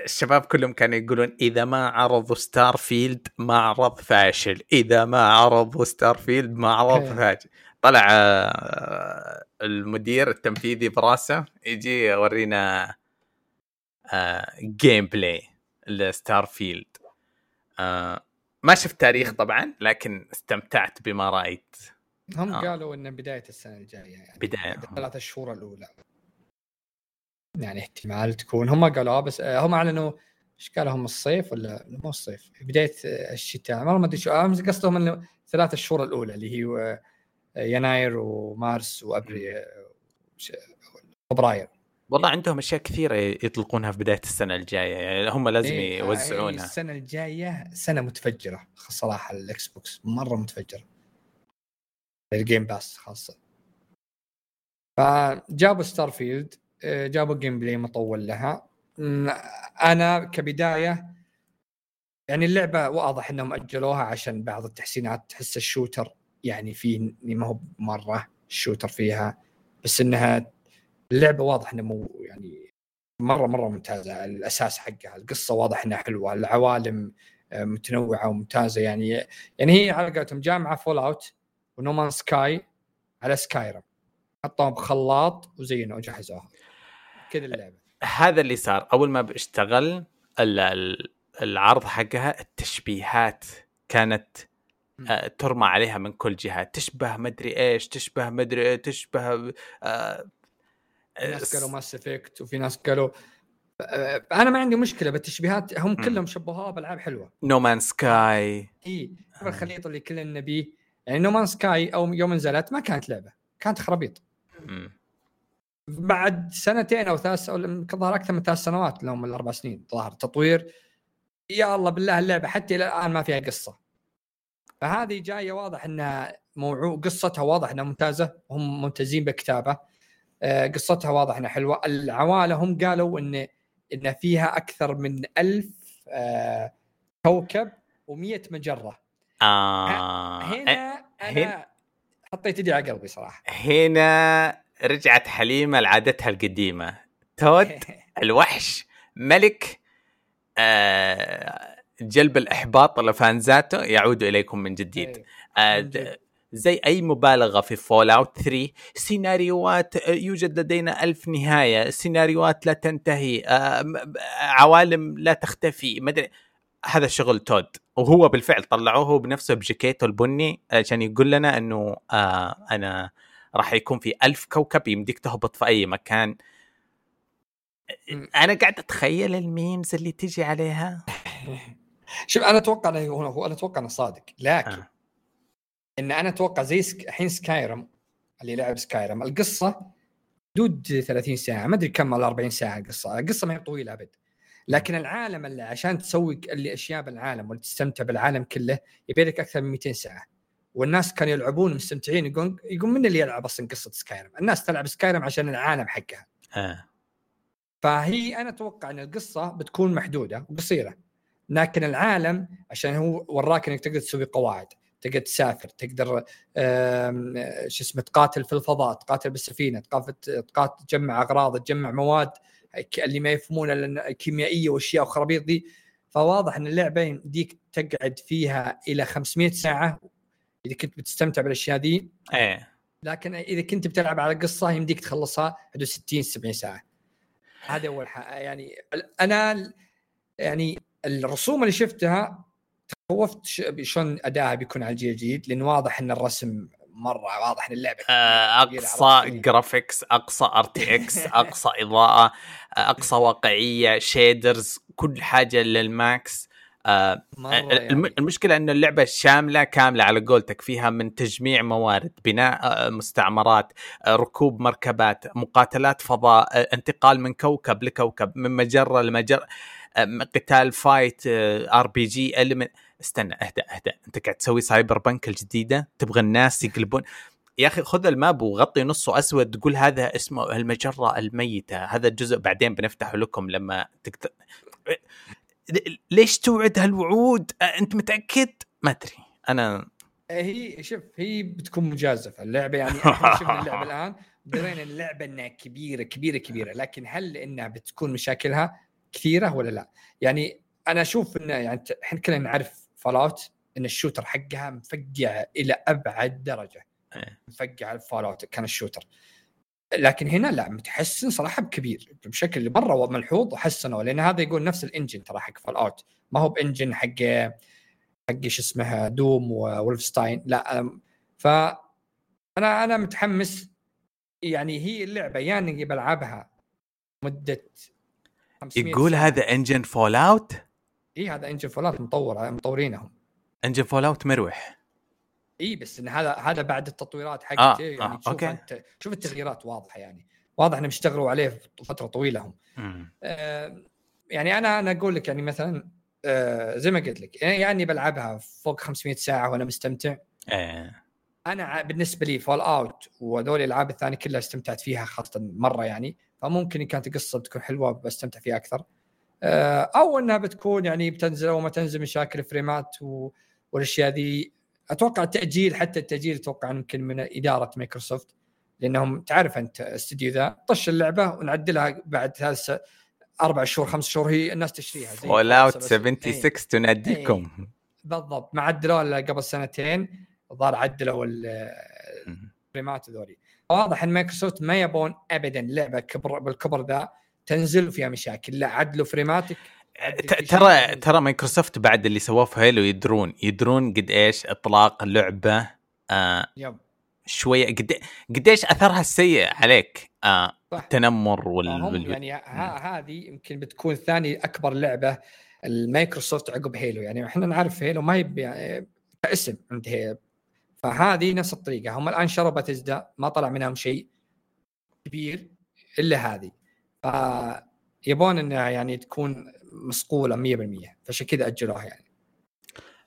الشباب كلهم كانوا يقولون إذا ما عرضوا Starfield معرض فاشل. إذا ما عرضوا Starfield معرض. فاشل. طلع آه، المدير التنفيذي براسه يجي يورينا gameplay ل Starfield ما شفت تاريخ طبعا لكن استمتعت بما رأيت. هم آه. قالوا إنه بداية السنة الجاية يعني. بداية. الثلاث شهور الأولى. يعني احتمال تكون. هم قالوا بس آه، هم أعلنوا إيش قالوا؟ هم الصيف ولا مو الصيف؟ بداية آه، الشتاء. والله ما أدري شو آه، قصدهم إنه ثلاث شهور الأولى اللي هي آه، يناير ومارس وأبريل آه، فبراير والله عندهم أشياء كثيرة يطلقونها في بداية السنة الجاية. يعني هم لازم إيه، يوزعونها. السنة الجاية سنة متفجرة صراحة ال Xbox مرة متفجرة. ال Game Pass خاصة. فجابوا Starfield جابوا gameplay مطول لها. أنا كبداية يعني اللعبة واضح إنهم أجلوها عشان بعض التحسينات تحس ال shooter يعني فيه ما هو مرة ال shooter فيها بس إنها اللعبة واضح انها مو يعني مرة مرة ممتازة. الأساس حقها القصة واضح إنها حلوة العوالم آه، متنوعة وممتازة. يعني يعني هي على قولتهم جامعة Fallout و No Man's Sky على Skyrim حطوها بخلاط وزينوا وجهزوها. كذا اللعبة. هذا اللي صار. أول ما اشتغل ال- ال- العرض حقها التشبيهات كانت. آه، ترمى عليها من كل جهة. تشبه مدري إيش تشبه مدري إيه، تشبه آه، ناس قالوا Mass Effect وفي ناس قالوا آه، أنا ما عندي مشكلة بالتشبيهات هم كلهم شبهوها بألعاب حلوة. No Man's Sky إي الخليط اللي كلنا نبيه يعني No Man's Sky أو يوم نزلت ما كانت لعبة كانت خرابيط. بعد سنتين أو ثلاث أو ظهر أكثر من ثلاث سنوات لهم الأربع سنين ظهر تطوير. يا الله بالله اللعبة حتى إلى الآن ما فيها قصة. فهذه جاية واضح انها موعو قصتها واضح إنها ممتازة وهم ممتازين بالكتابه آه، قصتها واضح إنها حلوة. العوالة هم قالوا إن إن فيها أكثر من ألف آه، كوكب و100 مجرة. آه هنا هنا- أنا حطيت يدي على قلبي صراحة. هنا رجعت حليمة لعادتها القديمة تود (laughs) الوحش ملك آه جلب الإحباط لفانزاته يعود إليكم من جديد إيه. آه. زي أي مبالغة في Fallout 3 سيناريوهات آه، يوجد لدينا ألف نهاية سيناريوهات لا تنتهي آه عوالم لا تختفي مدري هذا شغل تود وهو بالفعل طلعوه بنفسه بجاكيته البني عشان يقول لنا إنه آه أنا راح يكون في ألف كوكب يمديك تهبط في أي مكان. م. أنا قاعد أتخيل ال memes اللي تجي عليها. (laughs) شوف أنا أتوقع إنه هو أنا أتوقع إنه صادق. لكن آه. إن أنا أتوقع زي سك... الحين Skyrim اللي لعب Skyrim القصة حدود 30 ساعة ما أدري كم ولا 40 ساعة القصة القصة ما هي طويلة أبد. لكن العالم اللي عشان تسوي اللي أشياء بالعالم وتستمتع بالعالم كله يبي لك أكثر من 200 ساعة. والناس كانوا يلعبون مستمتعين يقول يقول من اللي يلعب أصلا قصة سكايرم الناس تلعب سكايرم عشان العالم حقها. آه. فهي أنا أتوقع إن القصة بتكون محدودة وقصيرة لكن العالم عشان هو وراك إنك تقدر تسوي قواعد تقدر تسافر تقدر شو اسمه تقاتل في الفضاء تقاتل بالسفينة تقاتل تجمع أغراض تجمع مواد اللي ما يفهمون الكيميائيه والاشياء والخرابيط دي فواضح إن اللعبة يمديك تقعد فيها إلى 500 ساعة إذا كنت بتستمتع بالأشياء دي إيه. لكن إذا كنت بتلعب على قصة يمديك تخلصها حدود 60 70 ساعة. هذا أول حاجة يعني أنا يعني الرسوم اللي شفتها تخوفت شلون ادائها بيكون على الجيل الجديد لأن واضح إن الرسم مرة واضح إن اللعبة آه، اقصى. graphics أقصى RTX أقصى إضاءة أقصى واقعية shaders كل حاجة لل max. آه، يعني. المشكلة انه اللعبة شاملة كاملة على قولتك فيها من تجميع موارد بناء آه، مستعمرات آه، ركوب مركبات مقاتلات فضاء انتقال من كوكب لكوكب من مجرة لمجرة قتال fight RPG استنى اهدى اهدى انت قاعد تسوي Cyberpunk الجديدة؟ تبغى الناس يقلبون؟ يا أخي خذ ال map وغطي نصه أسود تقول هذا اسمه المجرة الميتة هذا الجزء بعدين بنفتحه لكم لما تقدر ليش توعد هالوعود؟ أنت متأكد؟ ما أدري. أنا هي شوف هي بتكون مجازفة. اللعبة يعني (laughs) إحنا شفنا اللعبة الآن. درينا اللعبة إنها كبيرة كبيرة كبيرة. لكن هل إنها بتكون مشاكلها كثيرة ولا لا؟ يعني أنا أشوف انه يعني إحنا كلنا نعرف Fallout إن ال shooter حقها مفقع إلى أبعد درجة. إيه. مفقع Fallout كان ال shooter. لكن هنا لا متحسن صراحة بكبير بشكل مرة ملحوظ وحسنوا لأن هذا يقول نفس ال engine ترى حق Fallout ما هو ب engine حق حق شو اسمها Doom Wolfenstein لا ف أنا أنا متحمس. يعني هي اللعبة يا إني بلعبها مدة 500 يقول ساعة. هذا engine Fallout اي هذا engine Fallout مطور مطورينهم. engine Fallout مروح. إي بس إن هذا هذا بعد التطويرات حقته آه، يعني آه، تشوف okay. أنت شوف التغييرات واضحة يعني واضح إنهم اشتغلوا عليه فترة طويلة هم. آه، يعني أنا أنا أقول لك يعني مثلا آه، زي ما قلت لك يعني بلعبها فوق 500 ساعة وأنا مستمتع إيه أنا بالنسبة لي Fallout وهذول الألعاب الثانية كلها استمتعت فيها خاصة مرة يعني فممكن إن كانت القصة بتكون حلوة بستمتع فيها أكثر آه، أو إنها بتكون يعني بتنزل أو ما تنزل مشاكل فريمات. والأشياء ذي أتوقع التاجيل حتى التأجيل أتوقع يمكن من إدارة مايكروسوفت لأنهم تعرف أنت استديو ذا طش اللعبة ونعدلها بعد ثلاث أربع شهور خمس شهور هي الناس تشتريها زي فول اوت إيه. 76 تناديكم بالضبط. ما عدلوها إلا قبل سنتين الظاهر عدلوا. الفريمات هذولي واضح إن مايكروسوفت ما يبون ابدا لعبة كبر بالكبر ذا تنزل وفيها مشاكل. لا عدلوا فريماتك ترى شيء. ترى مايكروسوفت بعد اللي سووه في هيلو يدرون يدرون قد إيش إطلاق لعبه آه yep شوية قد قديش أثرها السيء عليك آه صح. التنمر وال, هم. يعني ها هذه يمكن بتكون ثاني أكبر لعبة المايكروسوفت عقب Halo يعني إحنا نعرف Halo ما هي يعني كاسم عند Halo فهذه نفس الطريقة هم الآن شروا باتزدا ما طلع منهم شيء كبير إلا هذه فيبون إنها يعني تكون مصقوله 100% فعشان كذا أجلوها يعني.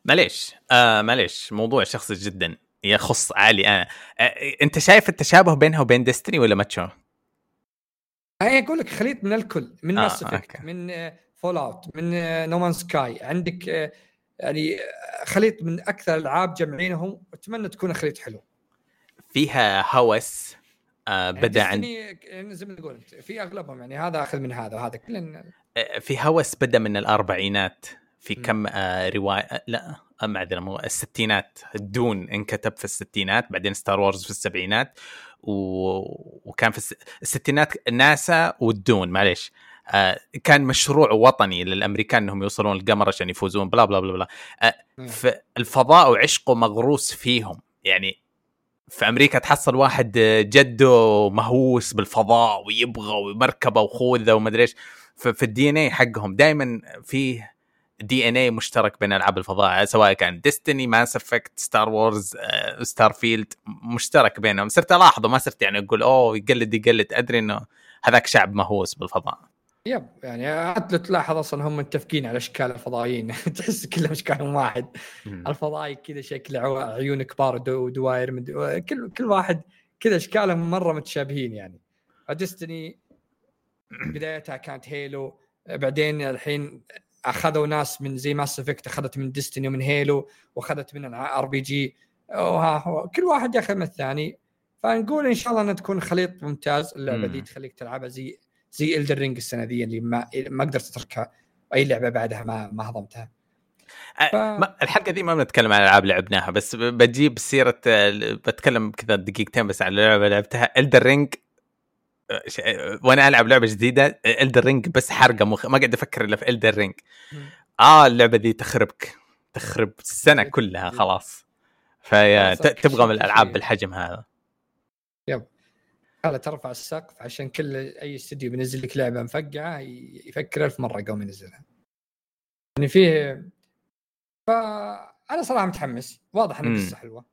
معليش. آه معليش. موضوع شخصي جدا. يخص علي أنا آه أنت شايف التشابه بينها وبين Destiny ولا ما تشوف؟ أنا أقول لك خليط من الكل. من آه، Mass Effect okay. من Fallout من No Man's Sky عندك آه، يعني آه، خليط من أكثر الألعاب جمعينهم. واتمنى تكون خليط حلو. فيها هوس آه بدأ عند يعني زي ما تقول في أغلبهم يعني هذا آخذ من هذا وهذا. كلن آه، في هوس بدأ من الأربعينات. في. كم آه رواية آه، لا آه، معذره مو الستينات. ال Dune انكتب في الستينات بعدين Star Wars في السبعينات. و... وكان في الس... الستينات ناسا وال Dune معليش. آه كان مشروع وطني للأمريكان إنهم يوصلون القمر عشان يفوزون blah blah blah blah. فالفضاء وعشقه مغروس فيهم. يعني في أمريكا تحصل واحد جده مهووس بالفضاء ويبغى ومركبة وخوذة ومدري إيش. ففي ال DNA حقهم دائما فيه DNA مشترك بين ألعاب الفضاء سواء كان Destiny Mass Effect Star Wars Starfield مشترك بينهم. صرت ألاحظه ما صرت يعني أقول أوه يقلد يقلد. أدري إنه هذاك شعب مهووس بالفضاء. يب يعني حتى لو تلاحظ أصلا هم متفقين على أشكال الفضائيين. (laughs) تحس كلهم اشكالهم واحد. الفضائي كذا شكل عو- عيون كبار ودو- ودوائر مد- كل كل واحد كذا أشكالهم مرة متشابهين يعني. Destiny بدايتها كانت Halo بعدين الحين أخذوا ناس من زي Mass Effect أخذت من Destiny ومن Halo وأخذت من RPG وها هو كل واحد ياخذ من الثاني. فنقول إن شاء الله إنها تكون خليط ممتاز اللعبة. دي تخليك تلعبها زي زي Elden Ring السنة دي اللي ما ما قدرت أتركها. أي لعبة بعدها ما ما هضمتها. ف- الحلقة دي ما بنتكلم عن ألعاب لعبناها بس بجيب سيرة بتكلم كذا دقيقتين بس عن لعبة لعبتها Elden Ring وأنا ألعب لعبة جديدة Elden Ring بس حرقة مخ... ما قاعد أفكر إلا في Elden Ring. آه اللعبة دي تخربك تخرب السنة كلها. خلاص فيا تبغى من الألعاب. بالحجم هذا هذا ترفع السقف عشان كل أي استوديو بينزل لك لعبة مفقعة يفكر ألف مرة قبل ما ينزلها. يعني فيه فانا صراحة متحمس واضح ان. القصة حلوة.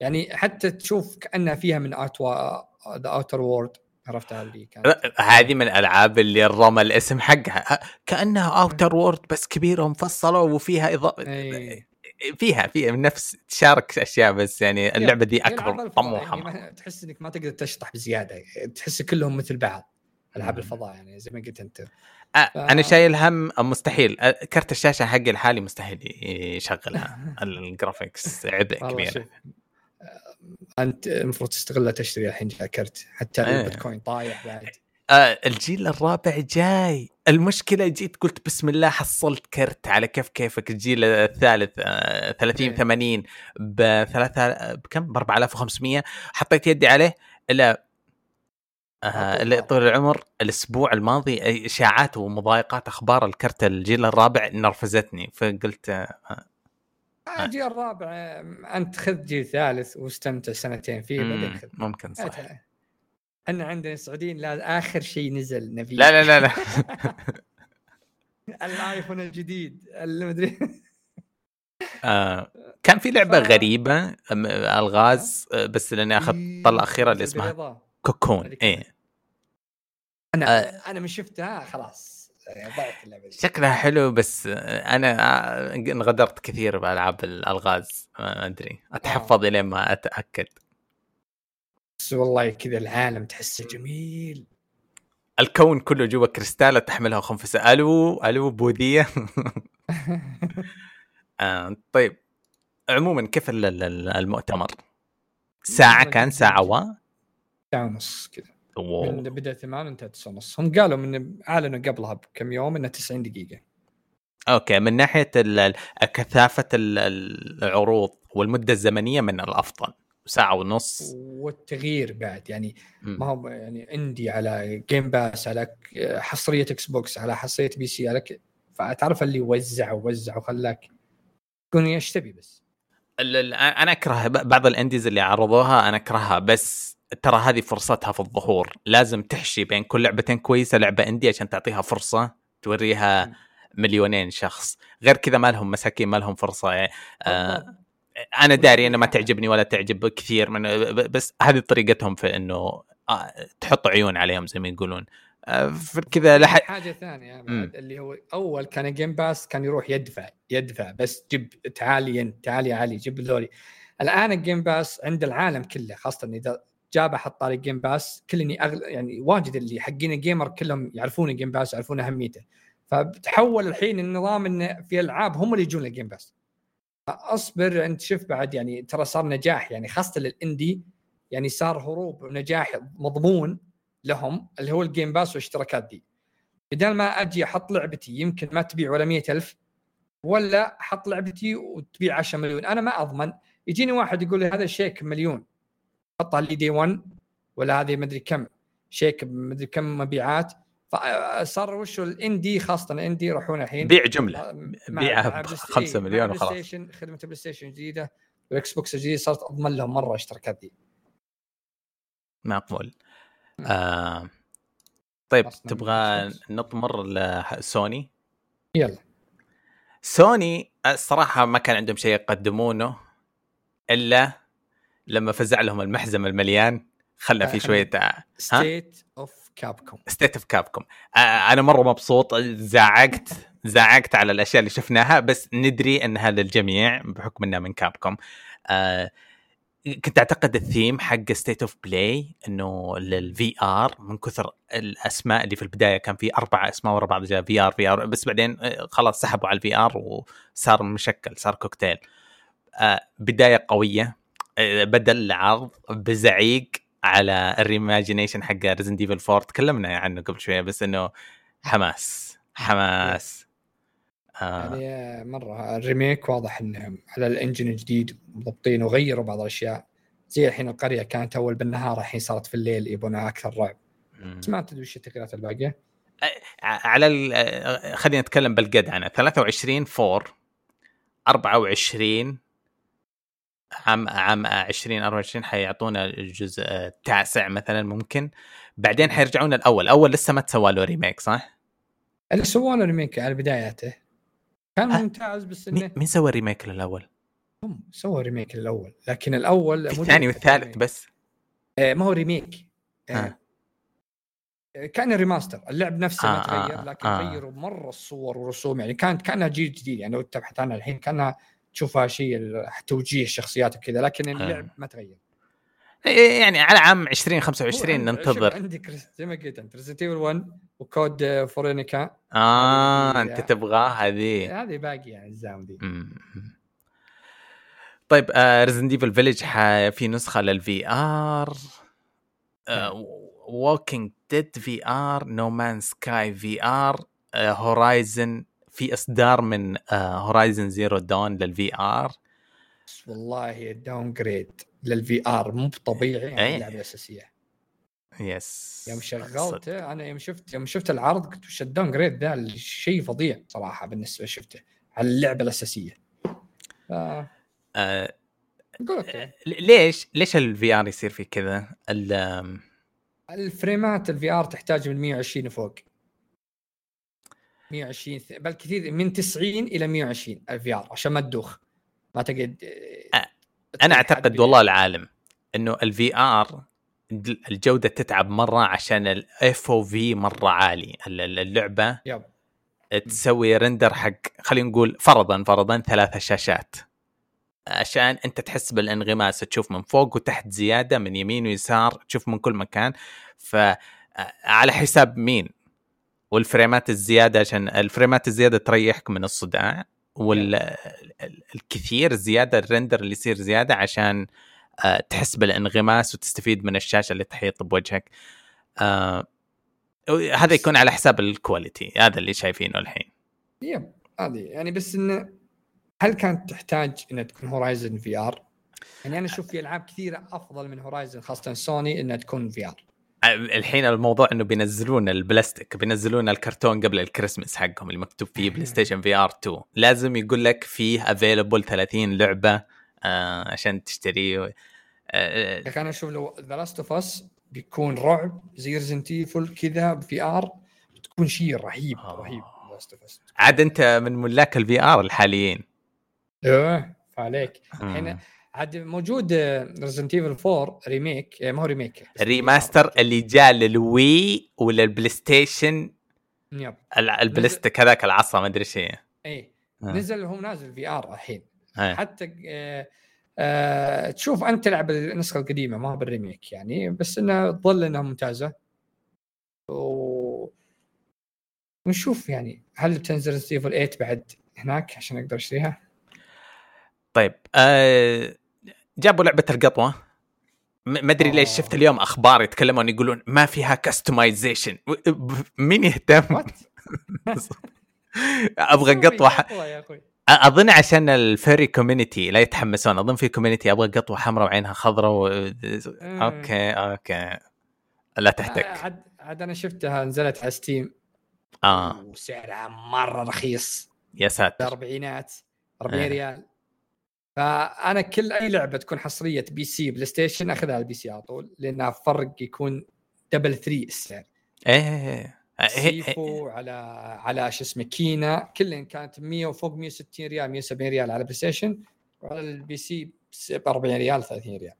يعني حتى تشوف كأنها فيها من Outer The Outer Worlds عرفتها اللي كانت هذه من الألعاب اللي رمى الاسم حقها. ه- كأنها Outer Worlds بس كبيرة ومفصلة وفيها اضافه إيه. فيها فيها من نفس تشارك أشياء بس يعني اللعبة دي ألعاب أكبر طموحها يعني تحس إنك ما تقدر تشطح بزيادة. تحس كلهم مثل بعض ألعاب. الفضاء يعني زي ما قلت أنت. أه أنا شايل هم مستحيل. أه، كرت الشاشة حقي الحالي مستحيل يشغلها. (laughs) ال graphics عبء كبير. انت المفروض تستغلها تشتري الحين كرت حتى إيه. البيتكوين طايح بعد آه الجيل الرابع جاي المشكلة جيت قلت بسم الله حصلت كرت على كيف كيفك الجيل الثالث آه 30 إيه. 80 ب 3 بكم ب 4500 حطيت يدي عليه الا آه. طول العمر الأسبوع الماضي إشاعات ومضايقات أخبار الكرت الجيل الرابع نرفزتني فقلت آه آه، جيل الرابع أنت خذ جيل ثالث واستمتع سنتين فيه بعدين خذ. ممكن صح. إحنا عندنا السعوديين لا آخر شيء نزل نبي لا لا لا لا. (laughs) الايفون الجديد المدري آه كان في لعبة ف- غريبة أم- ألغاز آه، بس لأني أخذت طلة أخيرة اللي اسمها. كوكون. إيه. أنا آه. أنا من شفتها خلاص. يعني ضعت اللعبة دي. شكلها حلو بس أنا انغدرت كثير بألعاب الألغاز ما أدري. أتحفظ إلين ما أتأكد. بس والله كذا العالم تحسه جميل. الكون كله جوا كريستالة تحملها خنفسه ألو ألو بوذية. (laughs) آه طيب. عموما كيف ال- ال- المؤتمر؟ ساعة كان؟ ساعة و؟ ساعة ونص كذا. من. بدأ 8 انتهى 9 ونص هم قالوا من أعلنوا قبلها بكم يوم إنه 90 دقيقة. okay من كثافة ال- العروض والمدة الزمنية من الأفضل؟ ساعة ونص. والتغيير بعد. يعني مم. ما هو يعني عندي على Game Pass على حصرية Xbox على حصرية PC على ك... فتعرف اللي وزع ووزع وخلاك تقول إيش تبي بس أنا أكره بعض الإنديز اللي عرضوها أنا أكرهها بس ترى هذه فرصتها في الظهور. لازم تحشي بين كل لعبتين كويسة لعبة إندي عشان تعطيها فرصة توريها. مليونين شخص. غير كذا ما لهم مساكين ما لهم فرصة. يعني آه. أنا داري أنه ما تعجبني ولا تعجب كثير من بس هذه طريقتهم في إنه آه، تحط عيون عليهم زي ما يقولون. آه، كذا لحد حاجة ثانية اللي هو أول كان Game Pass كان يروح يدفع يدفع بس جيب تعالي تعالي علي جيب ذولي. الآن ال Game Pass عند العالم كله خاصة إذا جابه حط طاري Game Pass كلني أغل... يعني واجد اللي حقين ال gamer كلهم يعرفون ال Game Pass يعرفون أهميته. فتحول الحين النظام انه في ألعاب هم اللي يجون ال Game Pass اصبر أنت شوف بعد يعني ترى صار نجاح يعني خاصة لل indie يعني صار هروب ونجاح مضمون لهم اللي هو ال Game Pass والاشتراكات دي. بدل ما أجي أحط لعبتي يمكن ما تبيع ولا مئة ألف ولا أحط لعبتي وتبيع 10 مليون. أنا ما أضمن. يجيني واحد يقول لي هذا الشيك مليون. حطها لي day 1 ولا هذه مدري كم شيك مدري كم مبيعات. فصار وشو ال indie خاصة ال indie يروحون الحين. بيع جملة. بيعها ب Play Sta- 5 إيه، مع مليون Play وخلاص. Station خدمة ال PlayStation الجديده وال Xbox الجديد صارت أضمن لهم مرة الاشتراكات دي معقول آه طيب تبغى. نطمر لسوني يلا. سوني الصراحه ما كان عندهم شيء يقدمونه إلا لما فزع لهم المحزم المليان خلى في شوية State of Capcom State of Capcom أنا مرة مبسوط زعقت زعقت على الأشياء اللي شفناها بس ندري إنها للجميع بحكم إنها من Capcom آه كنت أعتقد الثيم حق State of Play إنه لل VR من كثر الأسماء اللي في البداية كان في أربع أسماء ورا بعض جاء VR VR بس بعدين آه، خلاص سحبوا على ال VR وصار مشكل صار كوكتيل. آه بداية قوية بدا العرض بزعيق على ال reimagination حق Resident Evil 4 تكلمنا عنه قبل شوية بس إنه حماس حماس. آه. يعني مرة ال remake واضح إنهم على ال engine الجديد مضبطين وغيروا بعض الأشياء. زي الحين القرية كانت أول بالنهار الحين صارت في الليل يبونها أكثر رعب. بس ما تدري وش التغييرات الباقية. على ال- آه، خلينا نتكلم بالقد عنها 23 فور 24 عام عام 2024 حيعطونا الجزء التاسع مثلا ممكن بعدين حيرجعون الأول أول لسه ما تسوى له remake صح؟ اللي سووا له remake على بداياته كان آه. ممتاز بس إنه مين سوى remake للأول؟ هم سووا remake الأول لكن الأول الثاني والثالث. بس آه، ما هو remake آه، آه. كان remaster اللعب نفسه ما آه، تغير آه، لكن آه. غيروا مرة الصور والرسوم يعني كانت كانها جيل جديد يعني لو تبحث عنها الحين كانها تشوفها شيء توجيه الشخصيات وكذا لكن اللعب ما تغير. يعني على عام 20 هو 25 عند- شوف، ننتظر. عندك ريس- زي ما قلت انت Resident Evil 1 وكود آه، Veronica آه انت تبغاها هذه. هذه باقية الزام دي. طيب Resident Evil Village في نسخة لل VR Walking Dead VR No Man's Sky VR Horizon في إصدار من Horizon Zero Dawn لل VR والله downgrade لل VR مو طبيعي إيه. اللعبة الأساسية. بس يوم شغلت أنا يوم شفت يوم شفت العرض قلت وش ال downgrade ذا شيء فظيع صراحة بالنسبة شفته على اللعبة الأساسية. ف... آه، نقول أوكي. ليش ليش ال VR يصير في كذا؟ الفريمات ال VR تحتاج من 120 وفوق 120 ث- بل كثير من 90 إلى 120 ال VR عشان ما تدوخ. ما تقعد أ- أنا أعتقد والله العالم إنه ال VR الجودة تتعب مرة عشان ال FOV مرة عالي. اللعبة yep. تسوي render حق خلينا نقول فرضا فرضا ثلاث شاشات. عشان أنت تحس بالانغماس تشوف من فوق وتحت زيادة من يمين ويسار تشوف من كل مكان. ف على حساب مين؟ والفريمات الزيادة عشان الفريمات الزيادة تريحك من الصداع والكثير زيادة ال render اللي يصير زيادة عشان آه، تحس بالانغماس وتستفيد من الشاشة اللي تحيط بوجهك. آه، هذا يكون على حساب ال quality هذا اللي شايفينه الحين. yep هذه يعني بس إنه هل كانت تحتاج إنها تكون Horizon VR؟ يعني أنا أشوف في ألعاب كثيرة أفضل من Horizon خاصة سوني إنها تكون VR الحين الموضوع إنه بينزلون البلاستيك بينزلون الكرتون قبل الكريسماس حقهم اللي مكتوب فيه PlayStation VR 2 لازم يقول لك فيه available 30 لعبة آه عشان تشتريه آه, آه، أنا أشوف لو The Last of Us بيكون رعب زي Resident Evil كذا VR بتكون شيء رهيب آه. رهيب عاد أنت من ملاك ال VR الحاليين. إيه فعليك. الحين عاد موجود Resident Evil 4 remake ما هو remake remaster اللي جاء لل Wii ولل PlayStation yep. البلاستيك هذاك العصا ما أدري إيش هي اي آه. نزل هو نازل VR الحين. آه. حتى آه آه تشوف أنت تلعب النسخة القديمة ما هو بال remake يعني بس انها تظل إنها ممتازة. و... ونشوف يعني هل بتنزل Resident Evil 8 بعد هناك عشان أقدر أشتريها؟ طيب آه جابوا لعبة القطوة. ما أدري ليش شفت اليوم أخبار يتكلمون يقولون ما فيها customization مين يهتم؟ (laughs) أبغى (laughs) قطوة أظن عشان ال furry community لا يتحمسون أظن في community أبغى قطوة حمراء وعينها خضراء و... أوكي أوكي. لا تحتك. عاد عاد أنا شفتها نزلت على Steam آه. وسعرها مرة رخيص. يا ساتر. أربعينات 40 آه. ريال. فأنا كل أي لعبة تكون حصرية PC PlayStation أخذها على ال PC على طول لانها فرق يكون double 3 السعر. إيه, إيه،, إيه،, إيه. Sifu على على شو اسمه Kena كلهم كانت 100 وفوق 160 ريال 170 ريال على PlayStation وعلى ال PC ب 40 ريال 30 ريال.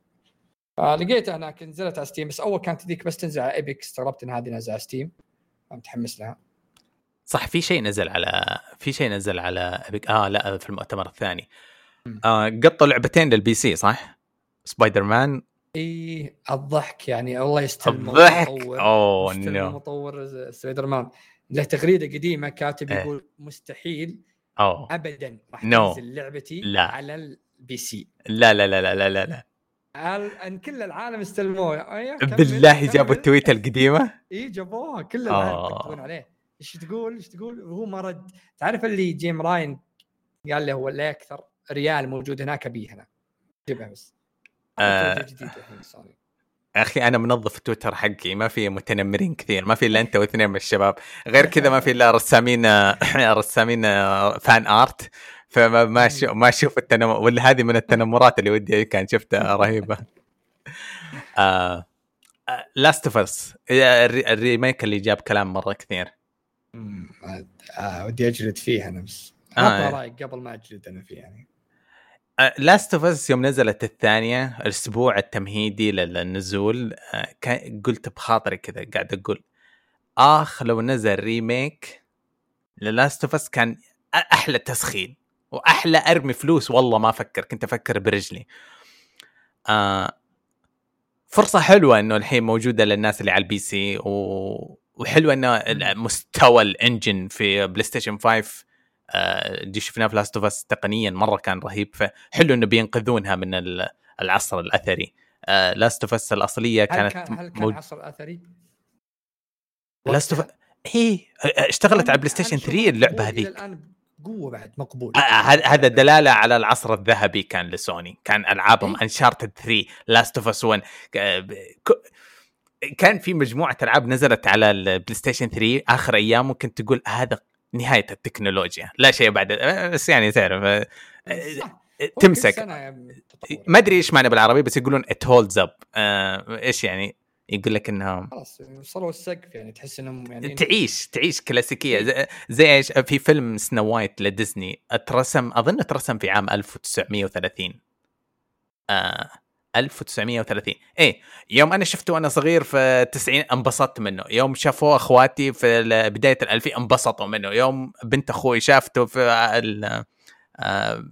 فلقيتها هناك نزلت على Steam بس أول كانت ذيك بس تنزل على Epic استغربت إن هذه نازله على Steam متحمس لها. صح في شيء نزل على في شيء نزل على Epic آه لا في المؤتمر الثاني. آه قطوا لعبتين لل PC صح؟ سبايدر مان. إي الضحك يعني الله يستلم الضحك. oh no. مطور سبايدر مان. له تغريدة قديمة كاتب إيه. يقول مستحيل أوه. ابدا راح no. تنزل لعبتي لا. على ال PC لا لا لا لا لا لا, لا. إن كل العالم استلموه. أيه بالله جابوا التويتة القديمة؟ إي جابوها. كل العالم يكتبون عليه. إيش تقول؟ إيش تقول؟ وهو ما رد. تعرف اللي Jim Ryan قال له هو لا أكثر ريال موجود هناك أبيه هنا. جيبها بس. آه. أخي أنا منظف تويتر حقي ما في متنمرين كثير ما في إلا أنت واثنين من الشباب. غير كذا ما في إلا رسامين (clears throat) رسامين fan art فما ما ما أشوف التنمر ولا هذه من التنمرات اللي ودي كان شفتها رهيبة. Last of Us ال remake اللي جاب كلام مرة كثير. آه ودي أجلد فيه أنا بس. آه رايك قبل ما أجلد أنا فيه يعني. Last of Us يوم نزلت الثانية الأسبوع التمهيدي للنزول آه، قلت بخاطري كذا قاعد أقول آخ لو نزل remake ل Last of Us كان أحلى تسخين وأحلى أرمي فلوس والله ما أفكر كنت أفكر برجلي. آه فرصة حلوة إنه الحين موجودة للناس اللي على ال PC و... وحلوة إنه مستوى ال engine في PlayStation 5 آه، دي شفناه في Last of Us تقنيا مرة كان رهيب. فحلو إنه بينقذونها من العصر الأثري. Last of Us الأصلية كانت هل كان, هل كان. عصر أثري؟ Last of هي اشتغلت على PlayStation 3 اللعبة هذيك؟ الآن؟ قوة بعد مقبول. آه هذا دلالة على العصر الذهبي كان لسوني. كان ألعابهم Uncharted 3 Last of Us 1 كان في مجموعة ألعاب نزلت على البلاي ستيشن 3 آخر أيام ممكن تقول هذا نهاية التكنولوجيا. لا شيء بعد بس يعني تعرف آه، تمسك. ما أدري إيش معنى بالعربي بس يقولون it holds up إيش يعني؟ يقول لك إنهم خلاص وصلوا السقف يعني تحس إنهم يعني تعيش تعيش كلاسيكية. زي, زي إيش؟ في فيلم Snow White لديزني اترسم أظن اترسم في عام 1930 آه. 1930 إيه يوم أنا شفته وأنا صغير في التسعين انبسطت منه. يوم شافوه أخواتي في بداية الألفين انبسطوا منه. يوم بنت أخوي شافته في ال آه،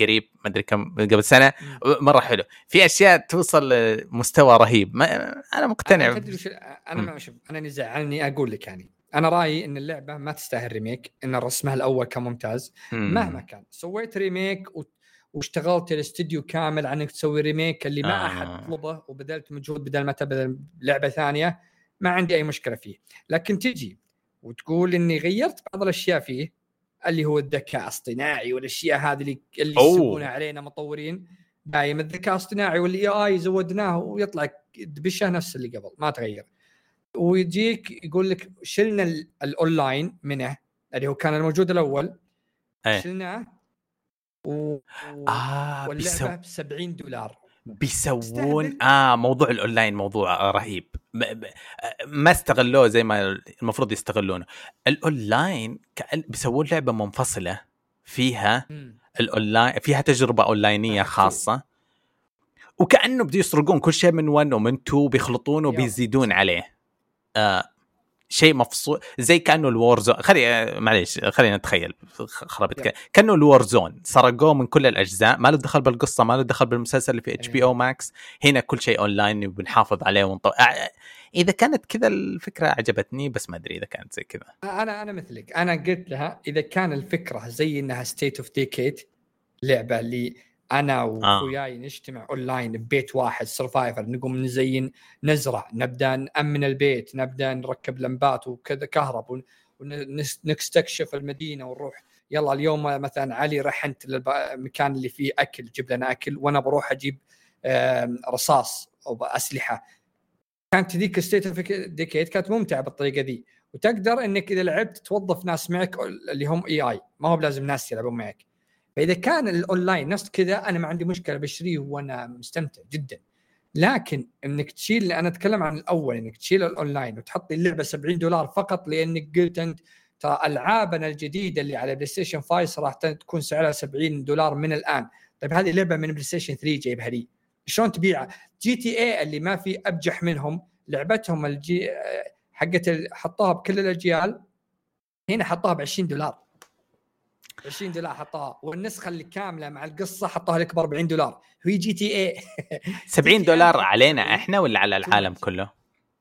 قريب ما أدري كم قبل سنة. مرة حلو. في أشياء توصل لمستوى رهيب. ما أنا مقتنع. أنا تدري أنا ما شوف أنا اللي زعلني أقول لك يعني. أنا رأيي إن اللعبة ما تستاهل remake إن رسمها الأول كان ممتاز. مهما كان سويت remake و... واشتغلت الاستديو كامل عن إنك تسوي remake اللي ما آه. أحد طلبه وبذلت مجهود بدل ما تبذل لعبة ثانية. ما عندي أي مشكلة فيه. لكن تجي وتقول إني غيرت بعض الأشياء فيه اللي هو الذكاء الاصطناعي والأشياء هذه اللي اللي يسوونها علينا مطورين. دايم الذكاء الاصطناعي وال AI زودناه ويطلع دبشه نفس اللي قبل ما تغير. ويجيك يقول لك شلنا الأونلاين منه اللي هو كان الموجود الأول. أيه. شلناه و... آه واللعبة ب 70 دولار. بيسوون آه موضوع الأونلاين موضوع رهيب. ما استغلوه زي ما المفروض يستغلونه. الأونلاين بيسوون لعبة منفصلة فيها الاونلاين فيها تجربة أونلاينية خاصة. وكأنه بده يسرقون كل شيء من 1 ومن 2 بيخلطونه وبيزيدون عليه. آه شيء مفصول زي كأنه ال Warzone. خلي معليش خلينا نتخيل. خربت كأنه ال Warzone. سرقوه من كل الأجزاء. ما له دخل بالقصة ما له دخل بالمسلسل اللي في HBO Max هنا كل شيء اونلاين وبنحافظ عليه ونطو... إذا كانت كذا الفكرة عجبتني بس ما أدري إذا كانت زي كذا. أنا أنا مثلك. أنا قلت لها إذا كان الفكرة زي إنها State of Decay لعبة اللي أنا آه. وأخوياي آه. نجتمع اونلاين ببيت واحد survivor نقوم نزين نزرع نبدأ نأمن البيت نبدأ نركب لمبات وكذا كهرب ونستكشف المدينة ونروح يلا اليوم مثلا علي رحت للمكان اللي فيه أكل جيب لنا أكل وأنا بروح أجيب رصاص أو أسلحة كانت ذيك State of Decay كانت ممتعة بالطريقة ذي وتقدر إنك إذا لعبت توظف ناس معك اللي هم AI ما هو بلازم ناس يلعبون معك فإذا كان الأونلاين نفس كذا أنا ما عندي مشكلة بشتريه وأنا مستمتع جدا. لكن إنك تشيل أنا أتكلم عن الأول إنك تشيل الأونلاين وتحط اللعبة 70 دولار فقط لأنك قلت أنت ترى ألعابنا الجديدة اللي على بلاي ستيشن 5 صراحة تكون سعرها 70 دولار من الآن. طيب هذه لعبة من بلاي ستيشن 3 جايبها لي. شلون تبيعها؟ GTA اللي ما في أبجح منهم لعبتهم الجي حقت حطوها بكل الأجيال هنا حطوها ب 20 دولار. 20 دولار حطوها والنسخة اللي كاملة مع القصة حطوها لك ب 40 دولار. هي GTA (laughs) 70 دولار علينا إحنا ولا على العالم كله؟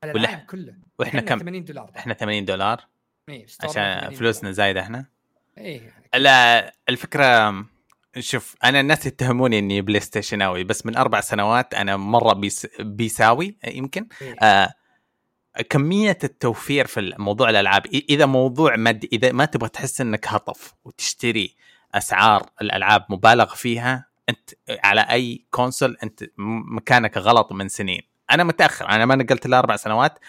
على العالم كله. وإحنا كم؟ 80 دولار إحنا 80 دولار؟ إيه عشان فلوسنا زايدة إحنا؟ إيه. لا الفكرة شوف أنا الناس يتهموني إني بلاي ستيشناوي بس من أربع سنوات أنا مرة بي سي ساوي يمكن؟ إيه. آه كمية التوفير في موضوع الألعاب إذا موضوع مادي إذا ما تبغى تحس إنك هطف وتشتري أسعار الألعاب مبالغ فيها أنت على أي console أنت مكانك غلط من سنين. أنا متأخر أنا ما نقلت إلا أربع سنوات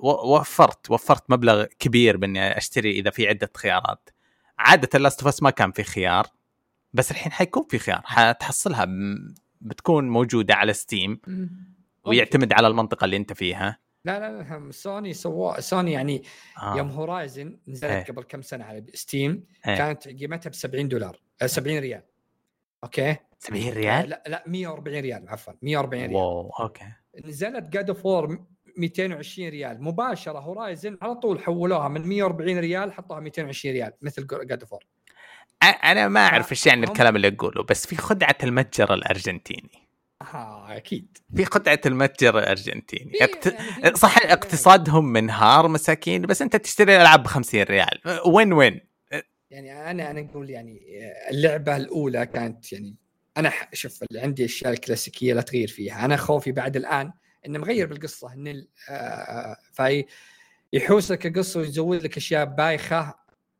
وفرت وفرت مبلغ كبير بإني أشتري إذا في عدة خيارات. عادة Last of ما كان في خيار بس الحين حيكون في خيار حتحصلها بتكون موجودة على Steam ويعتمد على المنطقة اللي أنت فيها. لا لا لا سوني سوا سوني يعني آه. يوم Horizon نزلت إيه. قبل كم سنة على Steam إيه. كانت قيمتها ب 70 دولار 70 آه، ريال okay 70 ريال؟ لا لا 140 ريال عفوا 140 ريال wow okay نزلت God of War 220 ريال مباشرة Horizon على طول حولوها من 140 ريال حطوها 220 ريال مثل جاد اوف وور أنا ما أعرف إيش يعني الكلام اللي اقوله بس في خدعة المتجر الأرجنتيني آه أكيد. في خدعة المتجر الأرجنتيني. اقت... يعني صح اقتصادهم منهار مساكين بس أنت تشتري الالعاب ب 50 ريال. وين وين؟ يعني أنا أنا أقول يعني اللعبة الأولى كانت يعني أنا شوف اللي عندي أشياء الكلاسيكية لا تغير فيها. أنا خوفي بعد الآن إنه مغير بالقصة ان آه في يحوس لك القصة ويزود لك أشياء بايخة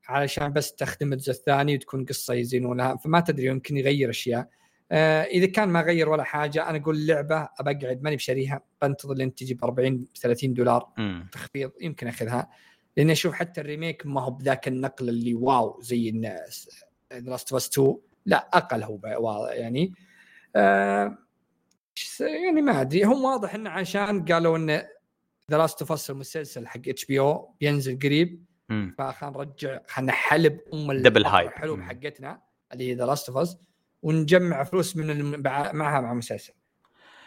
علشان بس تخدم الجزء الثاني وتكون قصة يزينونها. فما تدري يمكن يغير أشياء. آه إذا كان ما غير ولا حاجة أنا أقول اللعبه أبقعد ماني بشاريها بنتظر لين تجي ب 40 30 دولار تخفيض يمكن أخذها. لأن أشوف حتى ال remake ما هو بذاك النقل اللي wow زي الناس Last of 2 لا أقل هو يعني. آه يعني ما أدري. هم واضح انه عشان قالوا إن The Last of المسلسل حق HBO بينزل قريب فخلينا نرجع خلينا نحلب أم دبل hype حلو حقتنا اللي هي The Last of ونجمع فلوس من معها مع مسلسل.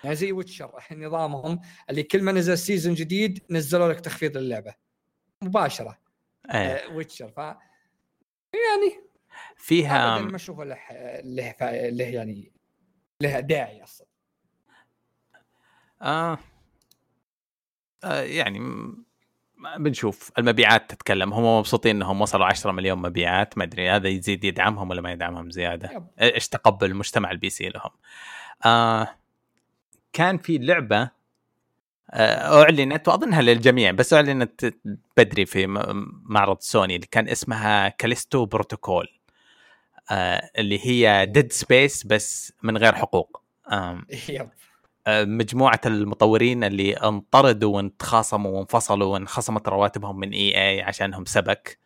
يعني زي Witcher (laughs) نظامهم اللي كل ما نزل season جديد نزلوا لك تخفيض للعبه مباشرة. آه Witcher ف يعني فيها ما أشوفه له له له يعني له داعي أصلا. آه. آه يعني م- بنشوف المبيعات تتكلم. هم مبسوطين إنهم وصلوا 10 مليون مبيعات. ما أدري هذا يزيد يدعمهم ولا ما يدعمهم زيادة. yep. إيش تقبل المجتمع ال PC لهم؟ آه كان في لعبة آه أعلنت وأظنها للجميع بس أعلنت بدري في معرض سوني اللي كان اسمها Callisto Protocol آه اللي هي Dead Space بس من غير حقوق. آه، (laughs) مجموعة المطورين اللي انطردوا وانتخاصموا وانفصلوا وانخصمت رواتبهم من اي اي عشانهم سبك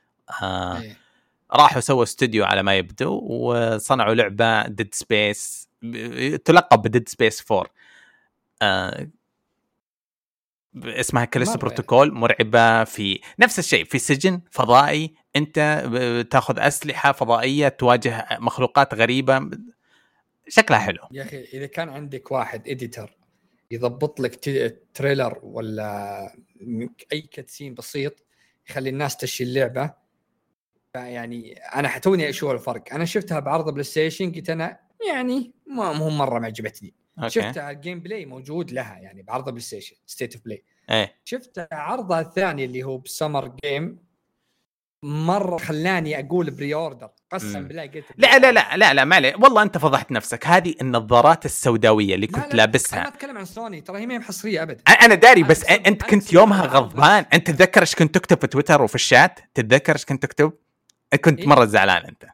آه إيه. راحوا سووا استوديو على ما يبدو وصنعوا لعبة Dead Space تلقب ب Dead Space 4 آه اسمها Callisto. Protocol مرعبة في نفس الشيء في سجن فضائي انت تاخذ أسلحة فضائية تواجه مخلوقات غريبة شكلها حلو. يا أخي إذا كان عندك واحد editor يضبط لك trailer ولا أي cutscene بسيط يخلي الناس تشي اللعبة يعني أنا حتوني أشوف الفرق. أنا شفتها بعرض PlayStation قلت أنا يعني ما مو مرة ما عجبتني. أوكي. شفتها ال gameplay موجود لها يعني بعرض PlayStation State of Play إيه. شفت عرضها الثاني اللي هو ب Summer Game مرة خلاني أقول pre-order قسم. بالله قلت لا لا لا لا لا ما عليه والله أنت فضحت نفسك. هذه النظارات السوداوية اللي لا، كنت لا، أنا لابسها ما أتكلم عن سوني ترى هي ما هي حصريه ابدا أنا داري أنا بس بسبب- أنت أنا كنت يومها غضبان. أنت تتذكر إيش كنت تكتب في تويتر وفي الشات؟ تتذكر إيش كنت تكتب؟ كنت إيه؟ مرة زعلان أنت.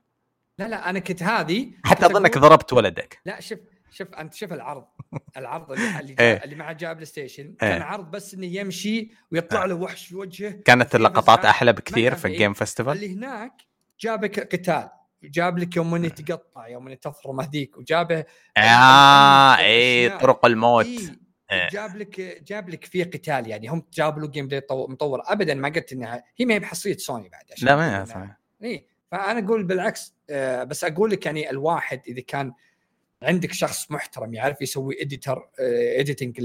لا لا أنا كنت هذه حتى كنت أظنك ضربت ولدك. لا شوف شوف أنت شوف العرض (laughs) العرض اللي إيه. جاء اللي معه جاء بلاي ستيشن إيه. كان عرض بس إنه يمشي ويطلع له وحش في وجهه كانت اللقطات. أحلى بكثير في الجيم فيستيفال اللي هناك جابك قتال جاب لك يوم انه تقطع يوم انه تفرم هذيك وجابه آه اي. طرق الموت إيه. إيه. جاب لك جاب لك فيه قتال يعني هم جابوا له جيم بلاي طو- مطور ابدا ما قلت إنها هي ما هي بحصرية سوني بعد عشان لا ما صحيح. اي فأنا أقول بالعكس آه بس أقول لك يعني الواحد إذا كان عندك شخص محترم يعرف يسوي editor editing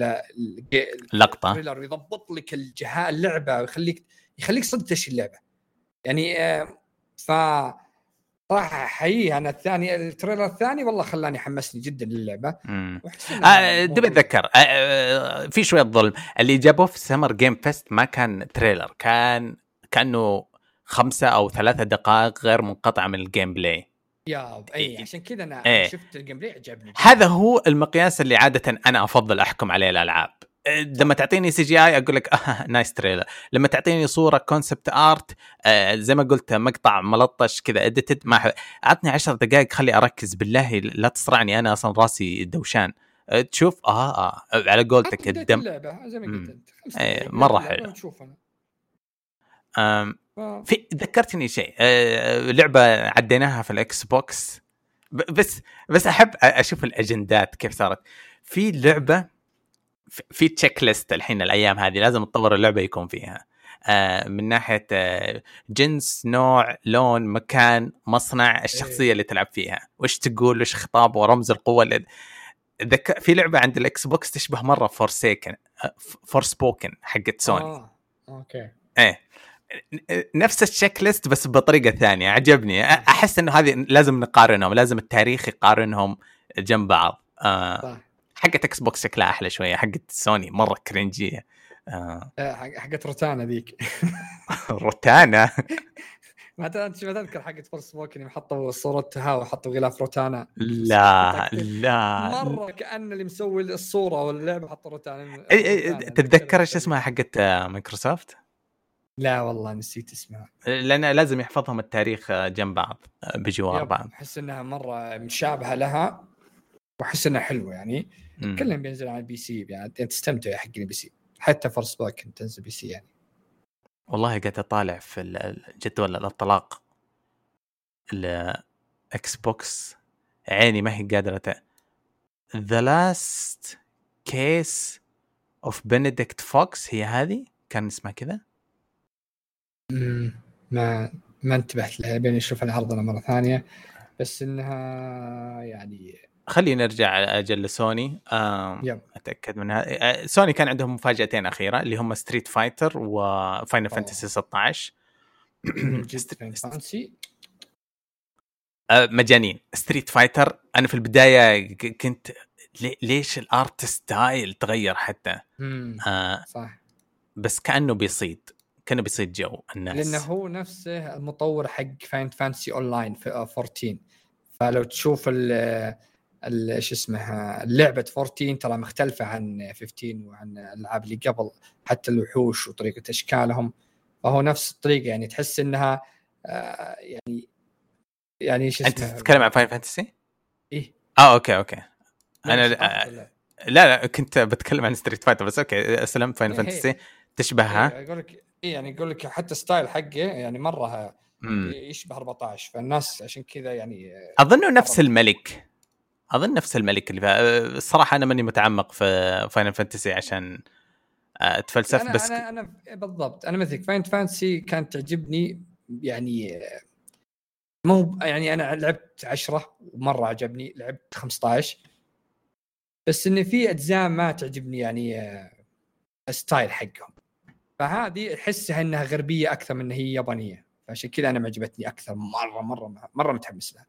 لقطة. trailer ويضبط لك الجهاز اللعبة ويخليك يخليك صدق تشي اللعبة. يعني آه ف صراحة احييه أنا الثاني ال trailer الثاني والله خلاني حمسني جدا للعبة. آه دبي أتذكر آه آه في شوية ظلم. اللي جابوه في Summer Game Fest ما كان trailer كان كأنه خمسة أو ثلاثة دقائق غير منقطعة من ال gameplay يا إي عشان كذا أنا إيه. شفت ال gameplay عجبني هذا هو المقياس اللي عادة أنا أفضل أحكم عليه الألعاب. آه، لما تعطيني CGI أقول لك آه (laughs) nice trailer لما تعطيني صورة concept art آه زي ما قلت مقطع ملطش كذا edited ما. اعطني عشر دقائق خلي أركز بالله لا تصرعني أنا أصلا راسي دوشان. آه تشوف؟ آه آه. على قولتك الدم. اللعبة زي ما قلت. أنت. إيه، اللعبة حلو. ف- في ذكرتني شيء آه لعبة عديناها في ال Xbox بس بس أحب أشوف الأجندات كيف صارت. في لعبة في- checklist الحين الأيام هذه لازم تطور اللعبة يكون فيها. آه من ناحية آه جنس نوع لون مكان مصنع الشخصية اللي تلعب فيها. وش تقول وش خطاب ورمز القوة اللي ذك... في لعبة عند ال Xbox تشبه مرة Forsaken Forspoken حقت سوني آه. أوكي. إيه. نفس ال checklist بس بطريقة ثانية عجبني. أحس إنه هذه لازم نقارنهم لازم التاريخ يقارنهم جنب بعض. آه حقت Xbox شكلها أحلى شوية حقت سوني مرة cringy آه. حق- حقت روتانا ذيك. (laughs) روتانا؟ (laughs) ما تذكر حقت Forspoken يوم حطوا صورتها وحطوا غلاف روتانا. لا لا. مرة كأن اللي مسوي الصورة واللعبة حطوا روتانا. تتذكر إيش اسمها حقت آه، مايكروسوفت؟ لا والله نسيت اسمها لأن لازم يحفظهم التاريخ جنب بعض بجوار بعض أحس إنها مرة مشابهة لها وأحس إنها حلوة يعني. كلهم بينزل على ال PC يعني تستمتع حق ال PC حتى Forspoken تنزل PC يعني والله قاعد أطالع في جدول الأطلاق ال Xbox عيني ما هي قادرة. The Last Case of Benedict Fox هي هذه كان اسمها كذا. ما ما انتبهت لها بين أشوف العرض أنا مرة ثانية. بس إنها يعني خلينا نرجع أجل لسوني. أتأكد منها. آه، سوني كان عندهم مفاجأتين أخيرة اللي هم Street Fighter و Final. Fantasy 16 من جد Final Fantasy آه، مجانين. Street Fighter أنا في البداية كنت لي- ليش ال art style تغير حتى؟ آه صح. بس كأنه بيصيد. كانه بيصيد جو الناس. لأنه هو نفسه المطور حق Final Fantasy online في 14 فلو تشوف ال ال- شو اسمه لعبة 14 ترى مختلفة عن 15 وعن الألعاب اللي قبل حتى الوحوش وطريقة إشكالهم. فهو نفس الطريقة يعني تحس إنها آه، يعني يعني شو أنت اسمه؟ تتكلم عن فاينل فانتسي؟ إيه. آه أوكي أوكي. أنا آه، لا. لا كنت بتكلم عن ستريت فايتر بس أوكي اسلم فاينل إيه، فانتسي تشبهها إيه، أقول لك يعني يقول لك حتى ستايل حقه يعني مرة. يشبه 14 فالناس عشان كذا يعني آه، اظنه نفس. الملك. أظن نفس الملك اللي أه، الصراحة أنا ماني متعمق في فاينل فانتسي عشان أه، أتفلسف أنا بس أنا أنا بالضبط. أنا مثلك Final Fantasy كانت تعجبني يعني آه، مو يعني أنا لعبت 10 ومرة عجبني لعبت 15 بس إن في أجزاء ما تعجبني يعني آه، ال style حقهم. فهذه احسها إنها غربية أكثر من إن هي يابانية. فعشان كذا أنا معجبتني أكثر مرة مرة مرة متحمس لها.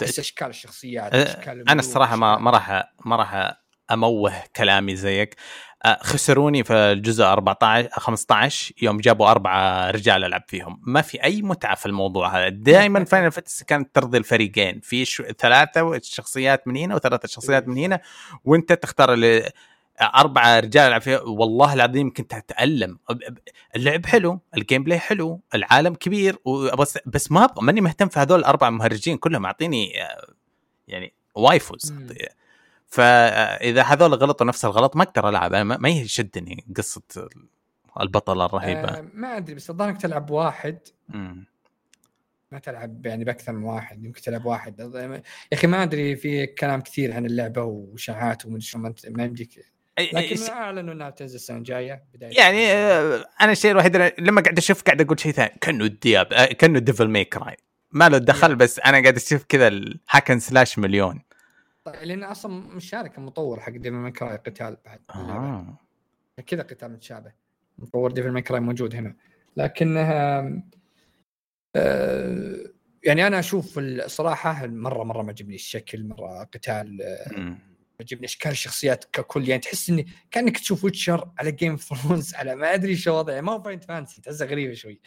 بس إشكال الشخصيات أه، إشكال أنا الصراحة ما ما راح ما راح أموه كلامي زيك. أه، خسروني في الجزء 14 15 يوم جابوا أربعة رجال ألعب فيهم. ما في أي متعة في الموضوع هذا. دائما Final Fantasy كانت ترضي الفريقين. في شو ثلاثة شخصيات من هنا وثلاثة شخصيات من هنا وأنت تختار اللي أربعة رجال العب فيها والله العظيم كنت أتألم. اللعب حلو ال gameplay حلو العالم كبير وبس بس ما ماني مهتم في هذول الاربع مهرجين كلهم أعطيني آه، يعني waifus. فاذا هذول غلطوا نفس الغلط ما أقدر ألعب أنا ما يشدني قصة البطله الرهيبة. آه ما أدري بس الظاهر تلعب واحد. مم. ما تلعب يعني بأكثر من واحد يمكن تلعب واحد. يا أخي ما أدري في كلام كثير عن اللعبة وإشاعات ومدري شو ما يمديك لكن إيش- أعلنوا إنها بتنزل السنة الجاية بداية يعني آه، أنا الشيء الوحيد لما قاعد أشوف قاعد أقول شيء ثاني كأنه الدياب آه، كأنه Devil May Cry ما له دخل يا. بس أنا قاعد أشوف كذا ال hack and slash مليون طيب لأن أصلا مشارك المطور حق Devil May Cry قتال بعد. آه. كذا قتال متشابه مطور Devil May Cry موجود هنا لكنها آه يعني أنا أشوف الصراحه مرة مرة ما عجبني الشكل مرة قتال آه،. عجبني اشكال الشخصيات ككل. يعني تحس إني كأنك تشوف Witcher على Game Thrones على ما أدري شو وضعه ما هو Final Fantasy تحسها غريبه شوي.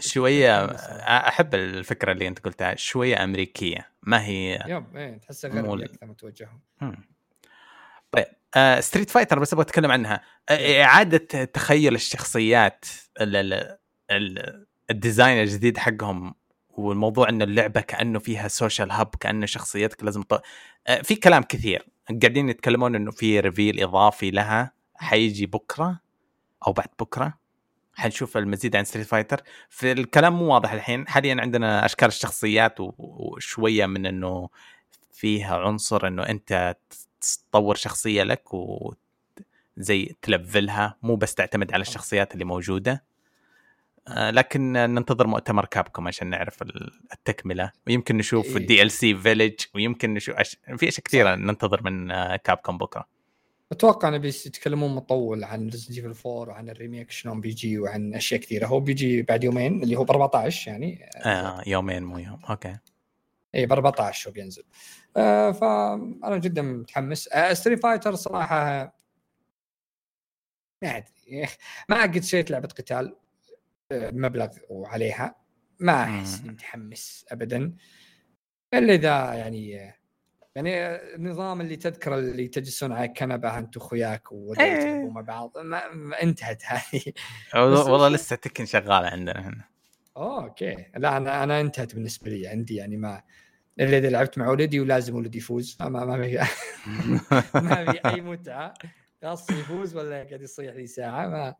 شوية. أحب الفكرة اللي أنت قلتها شوية أمريكية ما هي yep إيه تحسها مو غربي ال- أكثر من توجههم. طيب آه Street Fighter بس أبغى أتكلم عنها. آه إعادة تخيل الشخصيات ال ال ال ال design الجديد حقهم والموضوع ان اللعبة كأنه فيها social hub كأنه شخصيتك لازم ط... آه في كلام كثير. قاعدين يتكلمون إنه في reveal إضافي لها حيجي بكرة أو بعد بكرة. حنشوف المزيد عن Street Fighter في الكلام مو واضح الحين. حاليا عندنا أشكال الشخصيات وشوية من إنه فيها عنصر إنه أنت تطور شخصية لك و زي تلفلها. مو بس تعتمد على الشخصيات اللي موجودة. لكن ننتظر مؤتمر Capcom عشان نعرف ال- التكملة. ويمكن نشوف إيه. ال DLC Village ويمكن نشوف أش... في أشياء كثيرة ننتظر من آه، Capcom بكرة. أتوقع انه بيتكلمون مطول عن Resident Evil 4 وعن ال remake شلون بيجي وعن أشياء كثيرة. هو بيجي بعد يومين اللي هو ب 14 يعني. آه يومين مو يوم. okay. اي ب 14 هو بينزل. آه فانا جدا متحمس. آه Street Fighter صراحة ما أدري. (laughs) ما قد شريت لعبة قتال. آه، بمبلغ وعليها ما أحس. متحمس ابدا. إلا إذا يعني يعني النظام اللي تذكر اللي تجلسون على كنبة أنت وأخوياك إيه. وتلعبوا مع بعض ما انتهت هذه. والله لسه تكن شغاله عندنا هنا. اوه أوكي. لا أنا أنا انتهت بالنسبة لي عندي يعني ما إلا إذا لعبت مع ولدي ولازم ولدي يفوز. ما ما ما في (laughs) ما في أي متعة. خاص يفوز ولا قاعد يصيح لي ساعة ما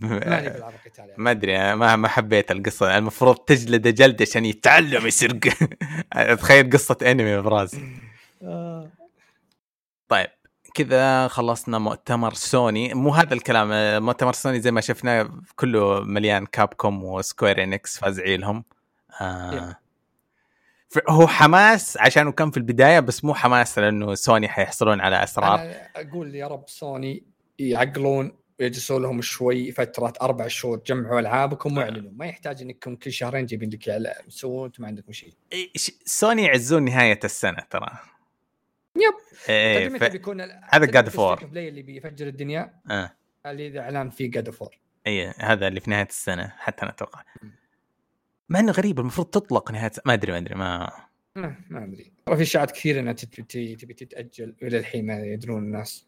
ماني بلعب (laughs) قتال يعني. ما أدري ما ما حبيت القصة. المفروض تجلده جلد عشان يتعلم يصير (laughs) تخيل قصة انمي براسي. (clears throat) طيب كذا خلصنا مؤتمر سوني. مو هذا الكلام آه، مؤتمر سوني زي ما شفنا كله مليان Capcom و Square Enix فازعي لهم. آه. هو حماس عشانه كان في البداية بس مو حماس لأنه سوني حيحصلون على أسرار. أنا أقول يا رب سوني يعقلون ويجلسوا لهم شوي فترة أربع شهور جمعوا ألعابكم وأعلنوا. ما يحتاج إنكم كل شهرين جايبين لك إعلان تسوون أنتم ما عندكم شيء. سوني يعزون نهاية السنة ترى. يب. إيه ف... بيكون هذا of Play اللي بيفجر الدنيا؟ آه. اللي إعلان فيه جاد فور إي هذا اللي في نهاية السنة حتى أنا أتوقع. مع إنه غريب المفروض تطلق نهاية ما أدري ما أدري ما ما أدري. ترى في اشاعات كثيرة إنها تبي تتأجل إلى الحين ما يدرون الناس.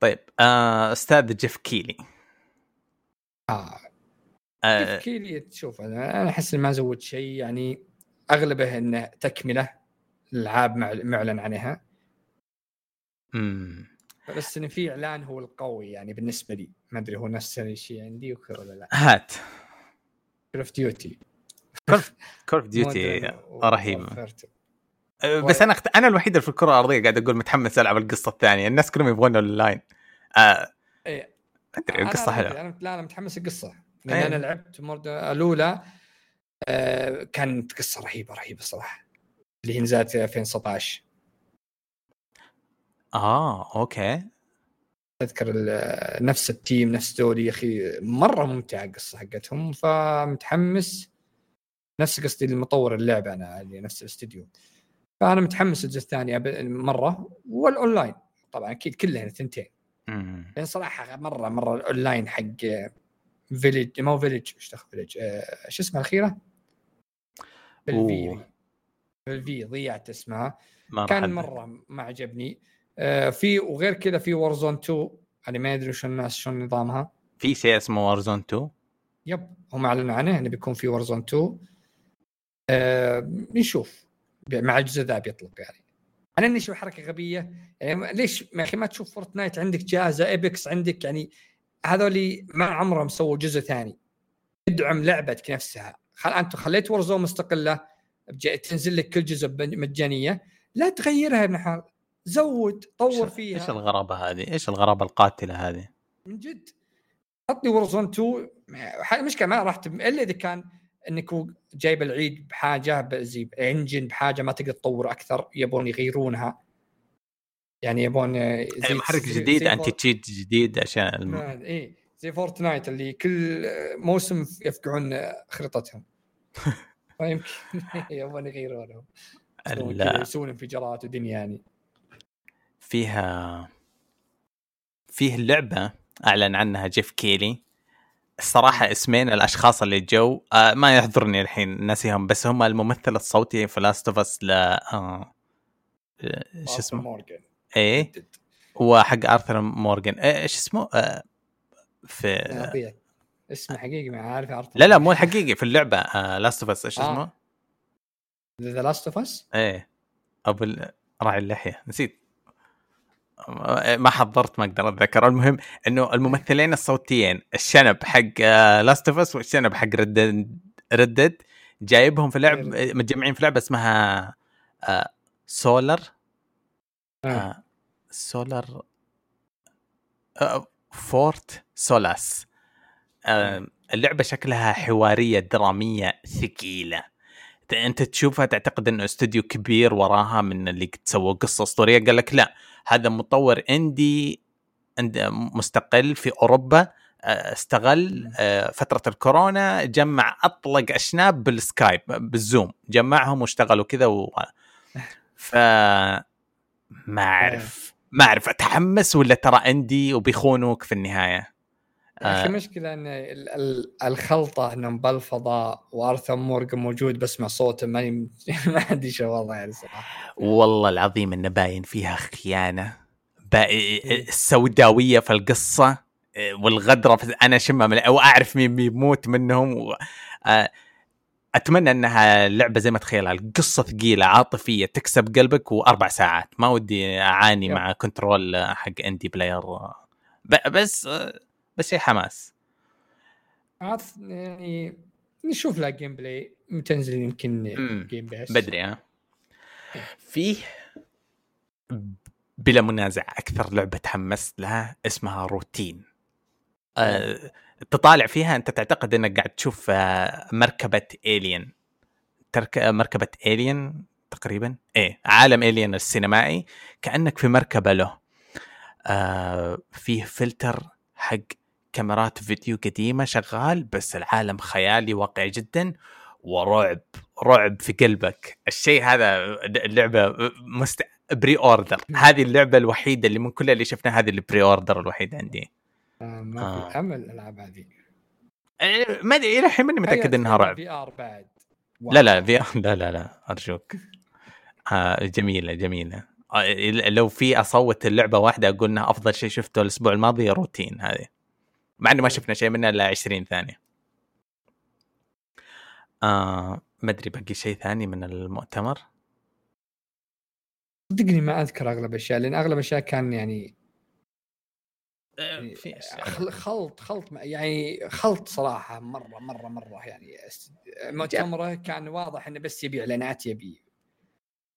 طيب آه أستاذ جيف كيلي. آه. آه. كيف كيلي تشوف أنا أنا أحس ما زود شيء يعني أغلبه إنه تكملة الإلعاب مع- معلن عنها مم. بس إن في إعلان هو القوي يعني بالنسبة لي. ما أدري هو نفس الشيء عندي ولا لا. هات. Call of Duty Call of Duty رهيبه بس أنا اخت... أنا الوحيد اللي في الكرة الأرضية قاعد أقول متحمس ألعب القصة الثانية. الناس كلهم يبغون اونلاين آه إيه. أدري القصة حلوة. أنا لا أنا متحمس القصة لأن أيه. أنا لعبت Modern الأولى آه كانت قصة رهيبة رهيبة صراحة. اللي هي نزلت في 2019 آه okay. أذكر نفس ال team نفس دوري يا أخي. مرة ممتعة القصة حقتهم فمتحمس. نفس قصدي المطور اللعبة أنا اللي نفس الاستديو. فأنا متحمس الجزء الثاني مرة والأونلاين. طبعا أكيد كلها ثنتين. لأن صراحة مرة مرة الأونلاين حق فيليج ما هو فيليج إيش دخل فيليج آه، شو اسمها الأخيرة؟ بالفي. بالفي ضيعت اسمها. كان. مرة ما عجبني. آه، في وغير كذا في وورزون 2 أنا ما أدري شو الناس شو نظامها. في شيء اسمه وارزون 2 يب هم أعلنوا عنه إنه بيكون في وورزون 2 آه نشوف. مع الجزء ذا بيطلق يعني. أنا إني أشوف حركة غبية يعني ليش يا أخي ما تشوف Fortnite عندك جاهزة Apex عندك يعني هذول ما عمرهم سووا جزء ثاني. ادعم لعبتك نفسها. خل أنت خليت Warzone مستقلة تنزل لك كل جزء مجانية. لا تغيرها يا ابن حال زود طور إيش فيها. الغرابة هذه؟ إيش الغرابة القاتلة هذه؟ من جد. حطني Warzone 2 ح- مشكله ما راح. إلا إذا كان إنك جايب العيد بحاجة زي engine بحاجة ما تقدر تطور أكثر يبون يغيرونها. يعني يبون آه، زي محرك زي- جديد انتي شيت جديد عشان الم... ما- إيه زي Fortnite اللي كل آه، موسم يفقعون آه، خريطتهم. (laughs) فيمكن (laughs) يبون يغيرونهم. يسوون انفجارات ودنيا يعني. فيها فيه لعبة أعلن عنها جيف كيلي. الصراحه اسمين الأشخاص اللي جو آه ما يحضرني الحين ناسيهم بس هم الممثل الصوتي في Last of Us ل آه آه، شو اسمه؟ Morgan إيه؟ وحق Arthur Morgan إيه، إيش اسمه؟ آه في اسمه حقيقي ما عارف عرفت لا لا مو الحقيقي في اللعبة آه Last of Us إيش آه. اسمه؟ The Last of Us إيه. أبو ال- راعي اللحية. نسيت. ما حضرت ما أقدر أتذكر. المهم إنه الممثلين الصوتيين الشنب حق Last of Us والشنب حق Red Dead جايبهم في لعب متجمعين في لعبة اسمها سولر آه. Solar Fort Solis آه، اللعبة شكلها حوارية درامية ثقيلة. أنت تشوفها تعتقد إنه استوديو كبير وراها من اللي سووا قصة أسطورية قال لك لا. هذا مطور indie عند- مستقل في أوروبا آه، استغل آه، فترة الكورونا جمع أطلق أشناب بال Skype بال Zoom جمعهم واشتغلوا كذا و... (laughs) ف ما أعرف ما أعرف أتحمس ولا ترى indie وبيخونوك في النهاية؟ آه. مشكلة إن ال- ال- الخلطة إنهم بالفضاء و Arthur Morgan موجود بسمع صوته ماني (laughs) ما أدري شو الوضع يعني صراحة والله العظيم إنه باين فيها خيانة با... السوداوية في القصة والغدرة في... أنا اشمها من... واعرف مين بيموت منهم و... آه، أتمنى إنها لعبة زي ما تخيلها القصة ثقيلة عاطفية تكسب قلبك وأربع ساعات ما ودي أعاني يب. مع كنترول حق اندي بلاير. بس آه، بس شيء حماس. عاد يعني نشوف لها gameplay تنزل يمكن. Game Pass بدري ها. فيه بلا منازع أكثر لعبة تحمست لها اسمها روتين. أه تطالع فيها أنت تعتقد إنك قاعد تشوف آه، مركبة Alien ترك مركبة Alien تقريبا؟ إيه عالم Alien السينمائي كأنك في مركبة له. آه فيه فلتر حق كاميرات فيديو قديمة شغال بس العالم خيالي واقعي جدا ورعب رعب في قلبك. الشيء هذا اللعبه مست... pre-order هذه اللعبة الوحيدة اللي من كل اللي شفناها هذه ال pre-order الوحيد عندي. آه ما في آه. أمل الالعاب هذه. إيه، ما أدري إلى الحين ماني متأكد إنها رعب. VR بعد. لا لا في لا لا لا أرجوك. آه جميلة جميلة. آه لو في أصوت اللعبة واحدة أقول إنها أفضل شيء شفته الأسبوع الماضي روتين هذه. مع إنه ما شفنا شيء منها إلا 20 ثانية آه ما أدري باقي شيء ثاني من المؤتمر صدقني ما أذكر أغلب الاشياء لأن أغلب الاشياء كان يعني آه، في أشياء. خل- خلط خلط يعني خلط صراحة مرة مرة مرة يعني مؤتمره كان واضح إنه بس يبي اعلانات يبي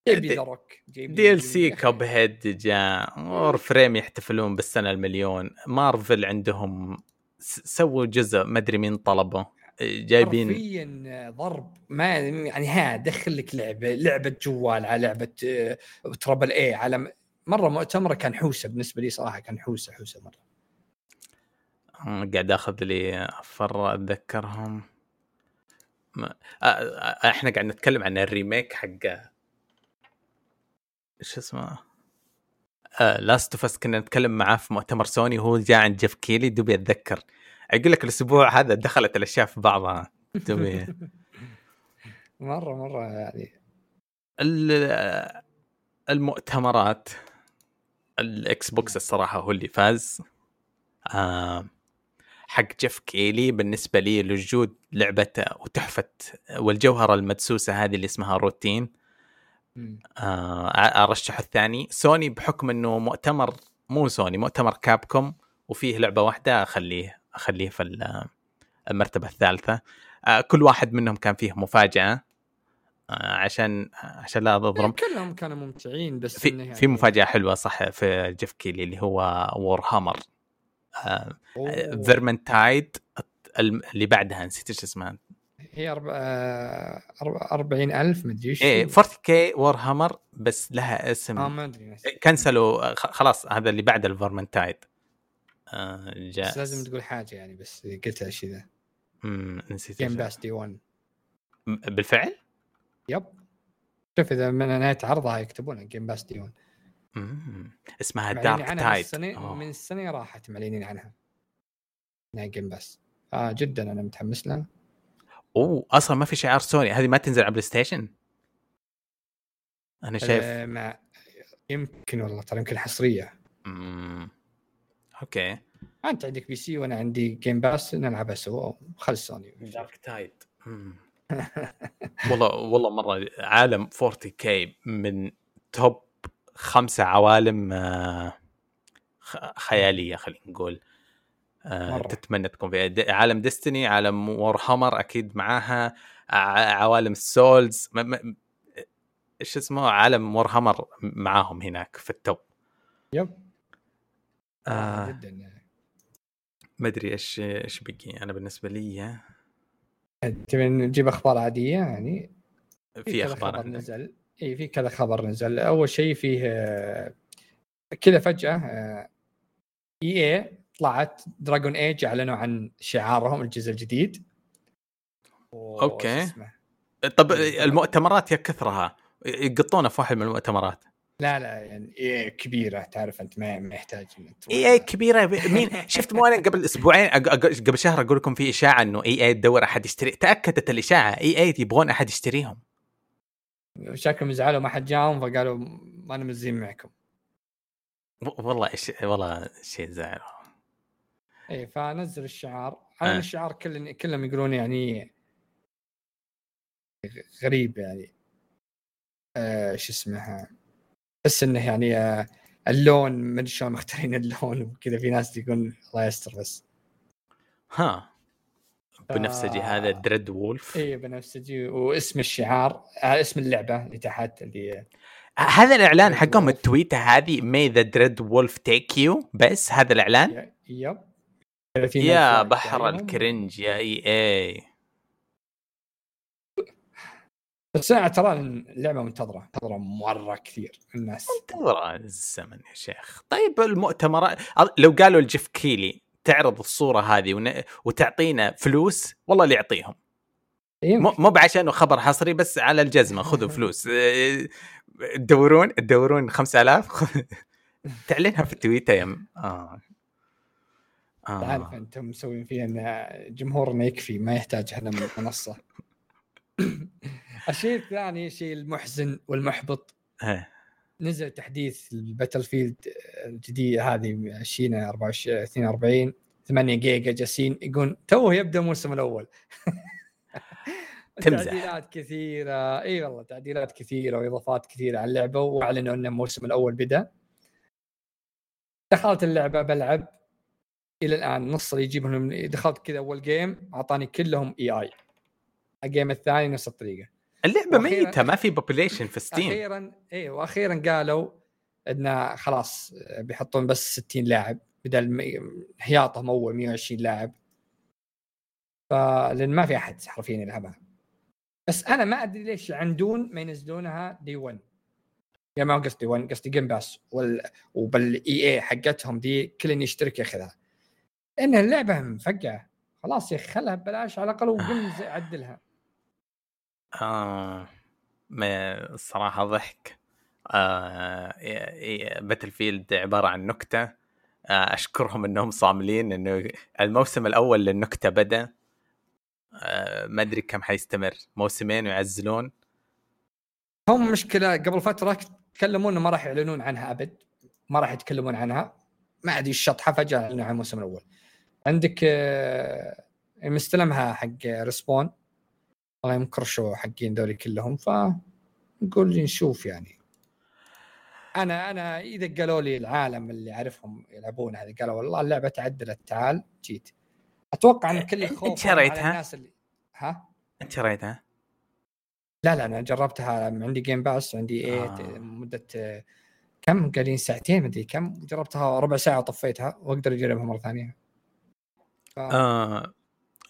يبي ذا روك دي إل سي. كوب هيد جاء أور فريم يحتفلون بالسنة المليون مارفل عندهم سووا جزء ما أدري مين طلبه. جايبين حرفيا ضرب. ما يعني ها دخل لك لعبة لعبة جوال على لعبة آه، تربل اي على مرة مؤتمرة كان حوسة بالنسبة لي صراحة كان حوسة حوسة مرة. آه، قاعد آخذ لي أفر أتذكرهم. ما... آه، آه، إحنا قاعد نتكلم عن ال remake حق إيش اسمه؟ Last of Us كنا نتكلم معاه في مؤتمر سوني وهو جاء عند جيف كيلي دوبي أتذكر؟ أقول لك الأسبوع هذا دخلت الأشياء في بعضها. دوبي (laughs) مرة مرة يعني. ال- المؤتمرات ال Xbox الصراحة هو اللي فاز. آه حق جيف كيلي بالنسبة لي لوجود لعبه وتحفة والجوهرة المدسوسة هذه اللي اسمها روتين. آه أرشح الثاني. سوني بحكم إنه مؤتمر مو سوني مؤتمر Capcom وفيه لعبة واحدة أخليه أخليه في ال- المرتبة الثالثة. آه كل واحد منهم كان فيه مفاجأة آه عشان عشان لا أظلم. كلهم كانوا ممتعين بس في يعني في مفاجأة حلوة صح في جيف كيلي اللي هو Warhammer. Vermintide اللي بعدها نسيت إيش اسمها هي أربع... آه، أربع... 40000 مدري إيش إيه 40 K Warhammer بس لها اسم. آه ما أدري. كنسلوا خلاص هذا اللي بعد ال Vermintide آه جاء. بس لازم تقول حاجة يعني بس قلت الشيء ذا. مم، نسيت Game. Pass day 1 م- بالفعل؟ yep. شوف إذا من نهايه عرضها يكتبونها Game Pass day 1 مم. اسمها Darktide السنة من السنة راحت معلنين عنها. إنها Game Pass آه جدا أنا متحمس لها. أوه أصلا ما في شعار سوني. هذه ما تنزل على بلاي ستيشن؟ أنا شايف مع يمكن والله ترى يمكن حصرية. مم. okay. أنت عندك PC وأنا عندي Game Pass نلعبها سوا خل سوني. Darktide (laughs) والله والله مرة عالم 40K من top خمسة عوالم آه، خ- خيالية خلينا نقول. مرة. تتمنى تكون فيها عالم Destiny عالم Warhammer أكيد معاها عوالم ال Souls إيش اسمه عالم Warhammer معاهم هناك في ال top. yep. آه. جدا. ما أدري إيش إيش بقي. أنا بالنسبة لي تبي نجيب أخبار عادية يعني؟ في أخبار خبر؟ نزل. إي في كذا خبر نزل. أول شيء فيه آه، كذا فجأة EA طلعت Dragon Age اعلنوا عن شعارهم الجزء الجديد. اسمه؟ طب المؤتمرات يا كثرها يقطونا في واحد من المؤتمرات. لا لا يعني EA كبيرة تعرف أنت ما يحتاج. EA كبيرة. مين؟ شفت مو أنا قبل أسبوعين قبل شهر أقول لكم في إشاعة إنه EA تدور أحد يشتري. تأكدت الإشاعة EA يبغون أحد يشتريهم. شكلهم زعلوا ما حد جاهم فقالوا ما نمزين معكم. و- والله والله شيء زعل. اي فنزل الشعار. على آه. الشعار كل كلهم يقولون يعني غريب يعني. آه شو اسمه؟ بس إنه يعني آه اللون ما أدري شلون مختارين اللون وكذا. في ناس يقول الله يستر بس. ها. بنفسجي آه. هذا Dreadwolf اي بنفسجي واسم الشعار آه اسم اللعبة اللي تحت اللي هذا الإعلان حقهم. التويتة هذه may the Dreadwolf take you بس هذا الإعلان. yep. 30 يا بحر ال cringe يا EA. بس أنا ترى اللعبة منتظرة منتظرة مرة كثير الناس. منتظرة الزمن يا شيخ. طيب المؤتمرات لو قالوا لجيف كيلي تعرض الصورة هذه ون... وتعطينا فلوس والله اللي يعطيهم. مو مو بعشانه خبر حصري بس على الجزمة خذوا (laughs) فلوس. تدورون تدورون 5000 (laughs) تعلنها في التويتر يا م... آه. آه. تعرف أنتم مسوين فيها إن جمهورنا يكفي ما يحتاج إحنا منصه (laughs) الشيء الثاني الشيء المحزن والمحبط. نزل تحديث ال Battlefield الجديد هذه 20 24 42 8 جيجا جالسين يقول توه يبدأ الموسم الأول. (laughs) تمزح. تعديلات كثيرة. إي والله تعديلات كثيرة وإضافات كثيرة على اللعبة وأعلنوا إن الموسم الأول بدأ. دخلت اللعبة بلعب. إلى الآن نص اللي يجيبهم دخلت كذا أول game أعطاني كلهم AI ال game الثاني نفس الطريقة. اللعبة ميتة ما في population في Steam أخيرا اي وأخيرا قالوا انه خلاص بيحطون بس 60 لاعب بدل هياطهم أول 120 لاعب. فلأن ما في أحد حرفيا يلعبها. بس أنا ما أدري ليش يعندون ما ينزلونها day 1 يعني ما قصدي 1 قصدي Game Pass وال... وبال EA حقتهم day كل يشترك ياخذها. لأن اللعبة مفقعه خلاص يا أخي خلها ببلاش على الأقل وقل عدلها آه. الصراحة ضحك. آه باتل فيلد عبارة عن نكتة. آه أشكرهم إنهم صاملين إنه الموسم الأول للنكتة بدأ. آه ما أدري كم حيستمر. موسمين ويعزلون هم مشكلة قبل فترة تكلموا إنه ما راح يعلنون عنها أبد. ما راح يتكلمون عنها. ما أدري الشطحه فجأة اعلنوا عن الموسم الأول. عندك آه مستلمها حق ريسبون الله يمكرشوا حقين ذولي كلهم ف نقول لي نشوف يعني أنا أنا إذا قالوا لي العالم اللي أعرفهم يلعبون هذه قالوا والله اللعبة تعدلت تعال جيت أتوقع إن كل خوف أنت شريتها؟ الناس اللي ها؟ أنت شريتها؟ لا لا أنا جربتها عندي جيم باس عندي إيه آه. مدة كم قاعدين ساعتين مدري كم جربتها ربع ساعة وطفيتها وأقدر أجربها مرة ثانية ف... آه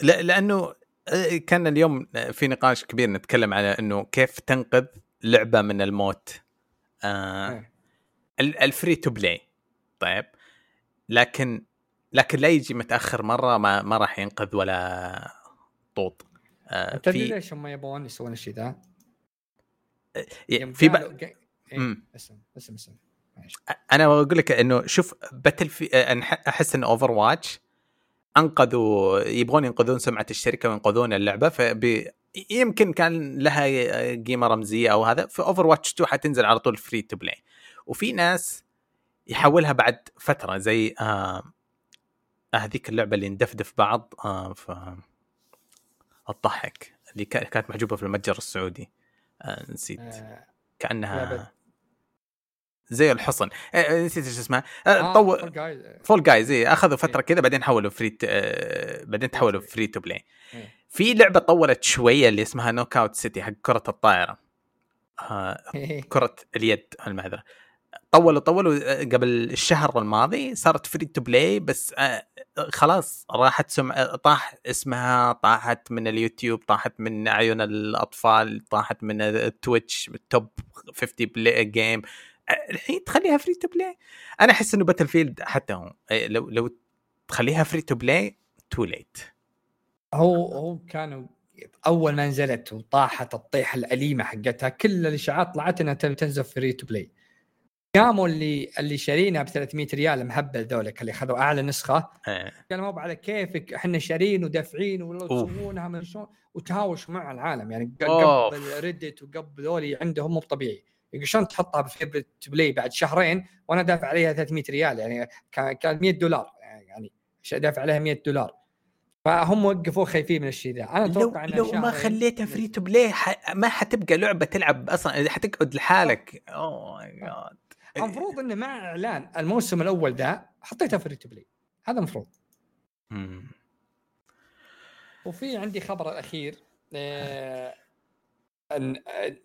لا لأنه آه، كان اليوم في نقاش كبير نتكلم على إنه كيف تنقذ لعبة من الموت. آه. ال free to play طيب. لكن لكن لا يجي متأخر مرة ما ما راح ينقذ ولا طوط. آه تدري ليش هم يبغون يسوون الشيء ذا؟ آه، في بقى إيه؟ اسم اسم اسم. أنا أقول لك إنه شوف Battlef- أحس ان Overwatch أنقذوا يبغون ينقذون سمعة الشركة وينقذون اللعبة فبي يمكن كان لها قيمة رمزية أو هذا في Overwatch 2 حتنزل على طول free to play وفي ناس يحولها بعد فترة زي آه هذيك اللعبة اللي ندفدف بعض آه ف الضحك اللي كانت محجوبة في المتجر السعودي. آه نسيت. آه كأنها زي الحصن. آه، آه، نسيت إيش اسمها آه, آه طو... Fall Guys اي أخذوا فترة إيه. كذا بعدين حولوا free آه بعدين تحولوا free to play في لعبة طولت شوية اللي اسمها Knockout City حق كرة الطائرة. آه إيه. كرة اليد المعذره طولوا طولوا قبل الشهر الماضي صارت free to play بس آه خلاص راحت سمع طاح اسمها طاحت من اليوتيوب طاحت من أعين الأطفال طاحت من ال Twitch top 50 play game الحين تخليها free to play أنا أحس إنه Battlefield حتى هو إيه، لو لو تخليها free to play too late هو هو كانوا أول ما نزلت وطاحت الطيحه الأليمة حقتها كل الإشاعات طلعت إنها تنزل free to play قاموا اللي اللي شارينها ب 300 ريال مهبل ذولك اللي اخذوا أعلى نسخة. إيه. قالوا مو على كيفك إحنا شارين ودافعين تسوونها من شلون. وتهاوشوا مع العالم يعني قبل Reddit وقبل ذولي عندهم مو طبيعي يقول شلون تحطها ب free to play بعد شهرين وأنا دافع عليها 300 ريال؟ يعني كان 100 دولار. يعني دافع عليها 100 دولار. فهم وقفوا خايفين من الشيء ذا. أنا أتوقع لو, لو ما خليتها free to play ما حتبقى لعبة تلعب أصلا. حتقعد لحالك. oh my God المفروض إنه مع إعلان الموسم الأول ذا حطيتها free to play هذا المفروض. وفي عندي خبر الاخير آه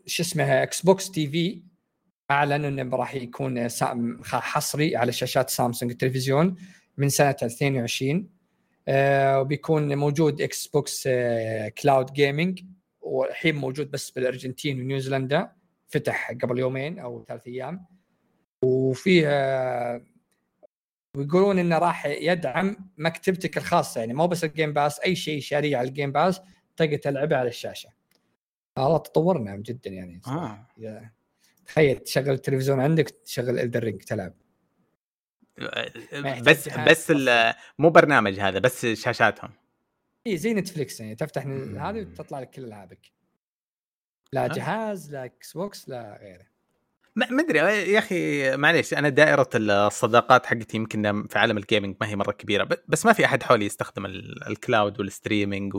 شو اسمه Xbox TV اعلن إنه راح يكون حصري على شاشات سامسونج التلفزيون من سنة 2020 آه، وبيكون موجود Xbox cloud gaming والحين موجود بس بالأرجنتين ونيوزيلندا. فتح قبل يومين أو ثلاث أيام. وفيه آه، ويقولون إنه راح يدعم مكتبتك الخاصة. يعني مو بس ال Game Pass أي شيء شاريه على ال Game Pass تقدر تلعبه على الشاشة. والله تطورنا جدا يعني آه. تخيل تشغل التلفزيون عندك تشغل Elden Ring تلعب. بس بس مو برنامج هذا بس شاشاتهم. اي زي Netflix يعني تفتح. هذه وتطلع لك كل ألعابك. لا آه. جهاز لا Xbox لا غيره. ما أدري يا أخي معليش أنا دائرة الصداقات حقتي يمكن في عالم ال gaming ما هي مرة كبيرة بس ما في أحد حولي يستخدم ال- ال cloud وال streaming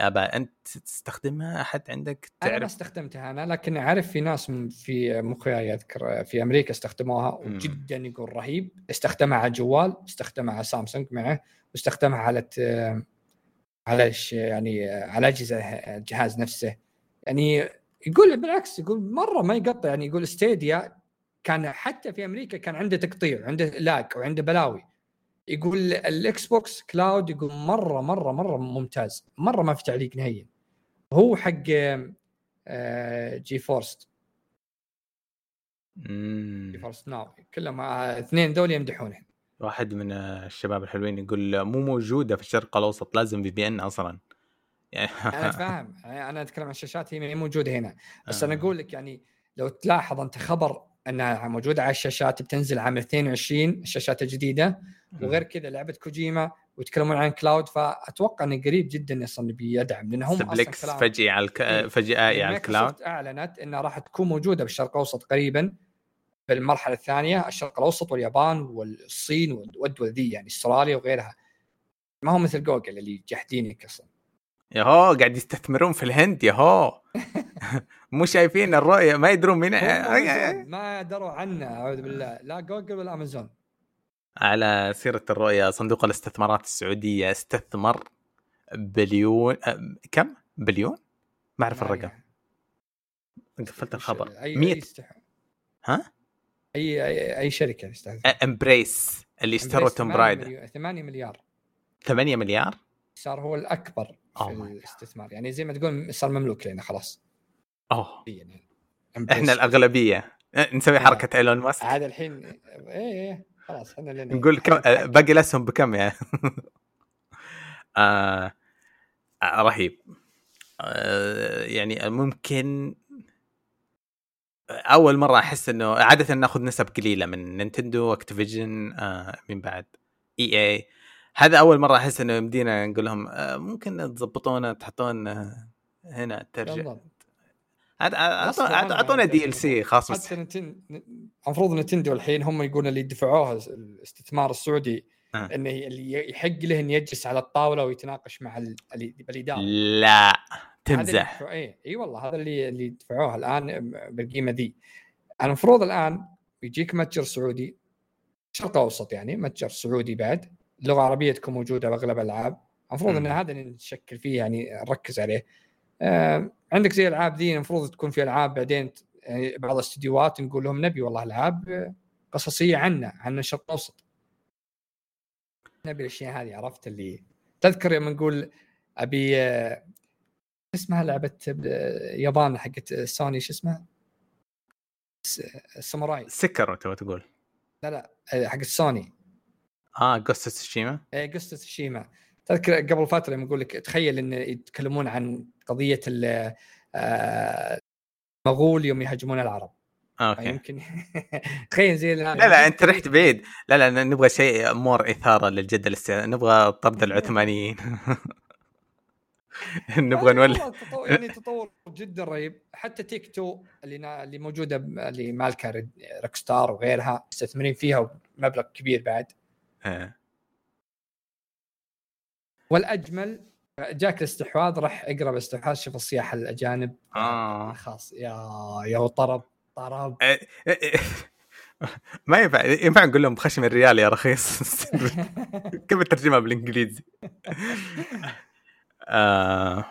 والاباء أنت تستخدمها؟ أحد عندك أنا ما تعرف؟ استخدمتها أنا لكن أعرف في ناس من- في مخي أذكر في أمريكا استخدموها. وجدا يقول رهيب. استخدمها على الجوال استخدمها على سامسونج معه واستخدمها على ت- على يعني على أجهزة الجهاز نفسه. يعني يقول بالعكس يقول مرة ما يقطع يعني يقول Stadia كان حتى في أمريكا كان عنده تقطيع عنده lag وعنده بلاوي. يقول ال Xbox Cloud يقول مرة مرة مرة ممتاز. مرة ما في تعليق نهائيا. هو حق آه، GeForce. جي Force Now كلهم آه، اثنين ذول يمدحونه. واحد من الشباب الحلوين يقول مو موجودة في الشرق الأوسط لازم VPN أصلا. يعني (laughs) أنا فاهم أنا أتكلم عن الشاشات هي موجودة هنا. بس آه. أنا أقول لك يعني لو تلاحظ أنت خبر أنها موجودة على الشاشات بتنزل عام 22 الشاشات الجديدة. وغير كذا لعبة كوجيما ويتكلمون عن cloud فأتوقع إنه قريب جدا أصلا بيدعم لأن هم أصلا سبلكس فجأة على الك... إيه. فجأة على يعني ال cloud. Microsoft أعلنت إنها راح تكون موجودة بالشرق الأوسط قريبا بالمرحلة الثانية الشرق الأوسط واليابان والصين والدول ذي يعني أستراليا وغيرها. ما هو مثل جوجل اللي جاحدينك أصلا. ياهو قاعد يستثمرون في الهند ياهو. (laughs) مو شايفين الرؤية ما يدرون مين. هم أمازون ما دروا عنه أعوذ بالله. لا جوجل ولا أمازون. على سيرة الرؤية صندوق الاستثمارات السعودية استثمر بليون كم؟ بليون؟ ما أعرف الرقم. قفلت الخبر. اي 100 اي استح... ها؟ اي اي, أي شركة تستهدف Embracer اللي اشتروا Tomb Raider 8 مليار. 8 مليار؟ صار هو الأكبر في Oh. الاستثمار. يعني زي ما تقول صار مملوك لنا خلاص. أوه. يعني إحنا الأغلبية. أه، نسوي آه. حركة إيلون ماسك. عاد الحين إيه إيه خلاص إحنا لنا نقول كم أه، باقي الأسهم بكم يعني؟ (laughs) آه آه، رهيب. آه يعني ممكن أول مرة أحس إنه عادة ناخذ نسب قليلة من Nintendo Activision آه من بعد إي إي. هذا أول مرة أحس إنه يمدينا نقول لهم آه ممكن تضبطونا تحطون آه، هنا ترجع بالضبط. عاد- عاد- غصب أعطونا- عنهم اعطونا DLC خاص حتى نتن... المفروض نتندو الحين هم يقولون اللي دفعوها الاستثمار السعودي آه. انه اللي يحق له انه يجلس على الطاولة ويتناقش مع ال- اللي بالاداره لا تمزح دفعوه- اي إي والله هذا اللي اللي دفعوها الآن بالقيمة ذي المفروض الآن يجيك متجر سعودي شرق اوسط يعني متجر سعودي بعد لغه عربيه تكون موجودة بأغلب الألعاب. المفروض إن. هذا اللي نشكل فيه يعني نركز عليه. عندك زي الالعاب ذي المفروض تكون في ألعاب بعدين يعني بعض الاستديوهات نقول لهم نبي والله ألعاب آه، قصصية عنا عن الشرق الأوسط. نبي الأشياء هذه عرفت اللي تذكر يوم نقول أبي آه، اسمها لعبة آه، يابان حقت سوني شو اسمها؟ الساموراي سكر تبغى تقول. لا لا آه، حقت سوني. آه Ghost Tsushima إيه، قصة تسوشيما تذكر قبل فترة لما أقول لك تخيل إن يتكلمون عن قضية آه، المغول يوم يهاجمون العرب. أوكي. يمكن (laughs) تخيل زي لا لا أنت رحت بعيد. لا لا نبغى شيء more إثارة للجدل نبغى طرد العثمانيين. (laughs) نبغى نولي. يعني تطور جدا رهيب. حتى Take-Two اللي نا... اللي موجودة اللي مالكه Rockstar وغيرها مستثمرين فيها بمبلغ كبير بعد. آه. والأجمل جاك الاستحواذ راح اقرب استحواذ شوف السياح الأجانب. آه. خاص يا يا طرب طرب. ما ينفع ينفع نقول لهم خشم الريال يا رخيص؟ (laughs) كيف الترجمة بالإنجليزي؟ آه.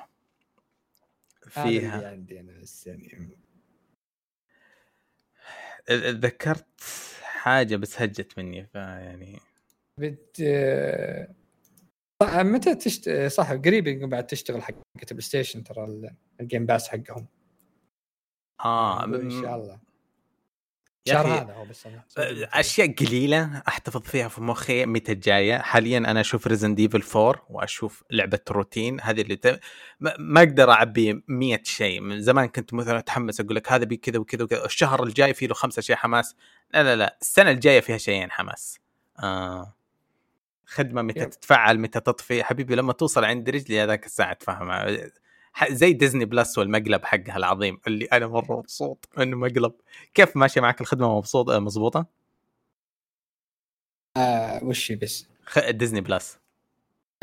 فيها. عندي أنا بس يعني ذكرت حاجة بس هجت مني فيعني بت... صح متى تشت... صح قريب بعد تشتغل حق PlayStation ترى ال- ال Game Pass حقهم. آه إن شاء الله. هذا هو بس أنا- أشياء قليلة أحتفظ فيها في مخي متى الجايه حاليا أنا أشوف Resident Evil 4 وأشوف لعبة روتين هذه اللي ت... ما ما أقدر أعبي 100 شيء. من زمان كنت مثلا أتحمس أقول لك هذا بي كذا وكذا وكذا الشهر الجاي فيه له خمسة اشياء حماس. لا لا لا السنة الجاية فيها شيئين حماس. آه. خدمة متى yep. تتفعل متى تطفي. حبيبي لما توصل عند رجلي هذاك الساعة تفهم زي Disney Plus والمقلب حقها العظيم اللي أنا مرة مبسوط إنه مقلب. كيف ماشيه معك الخدمة مبسوط؟ مضبوطة؟ آه وش بس. Disney Plus.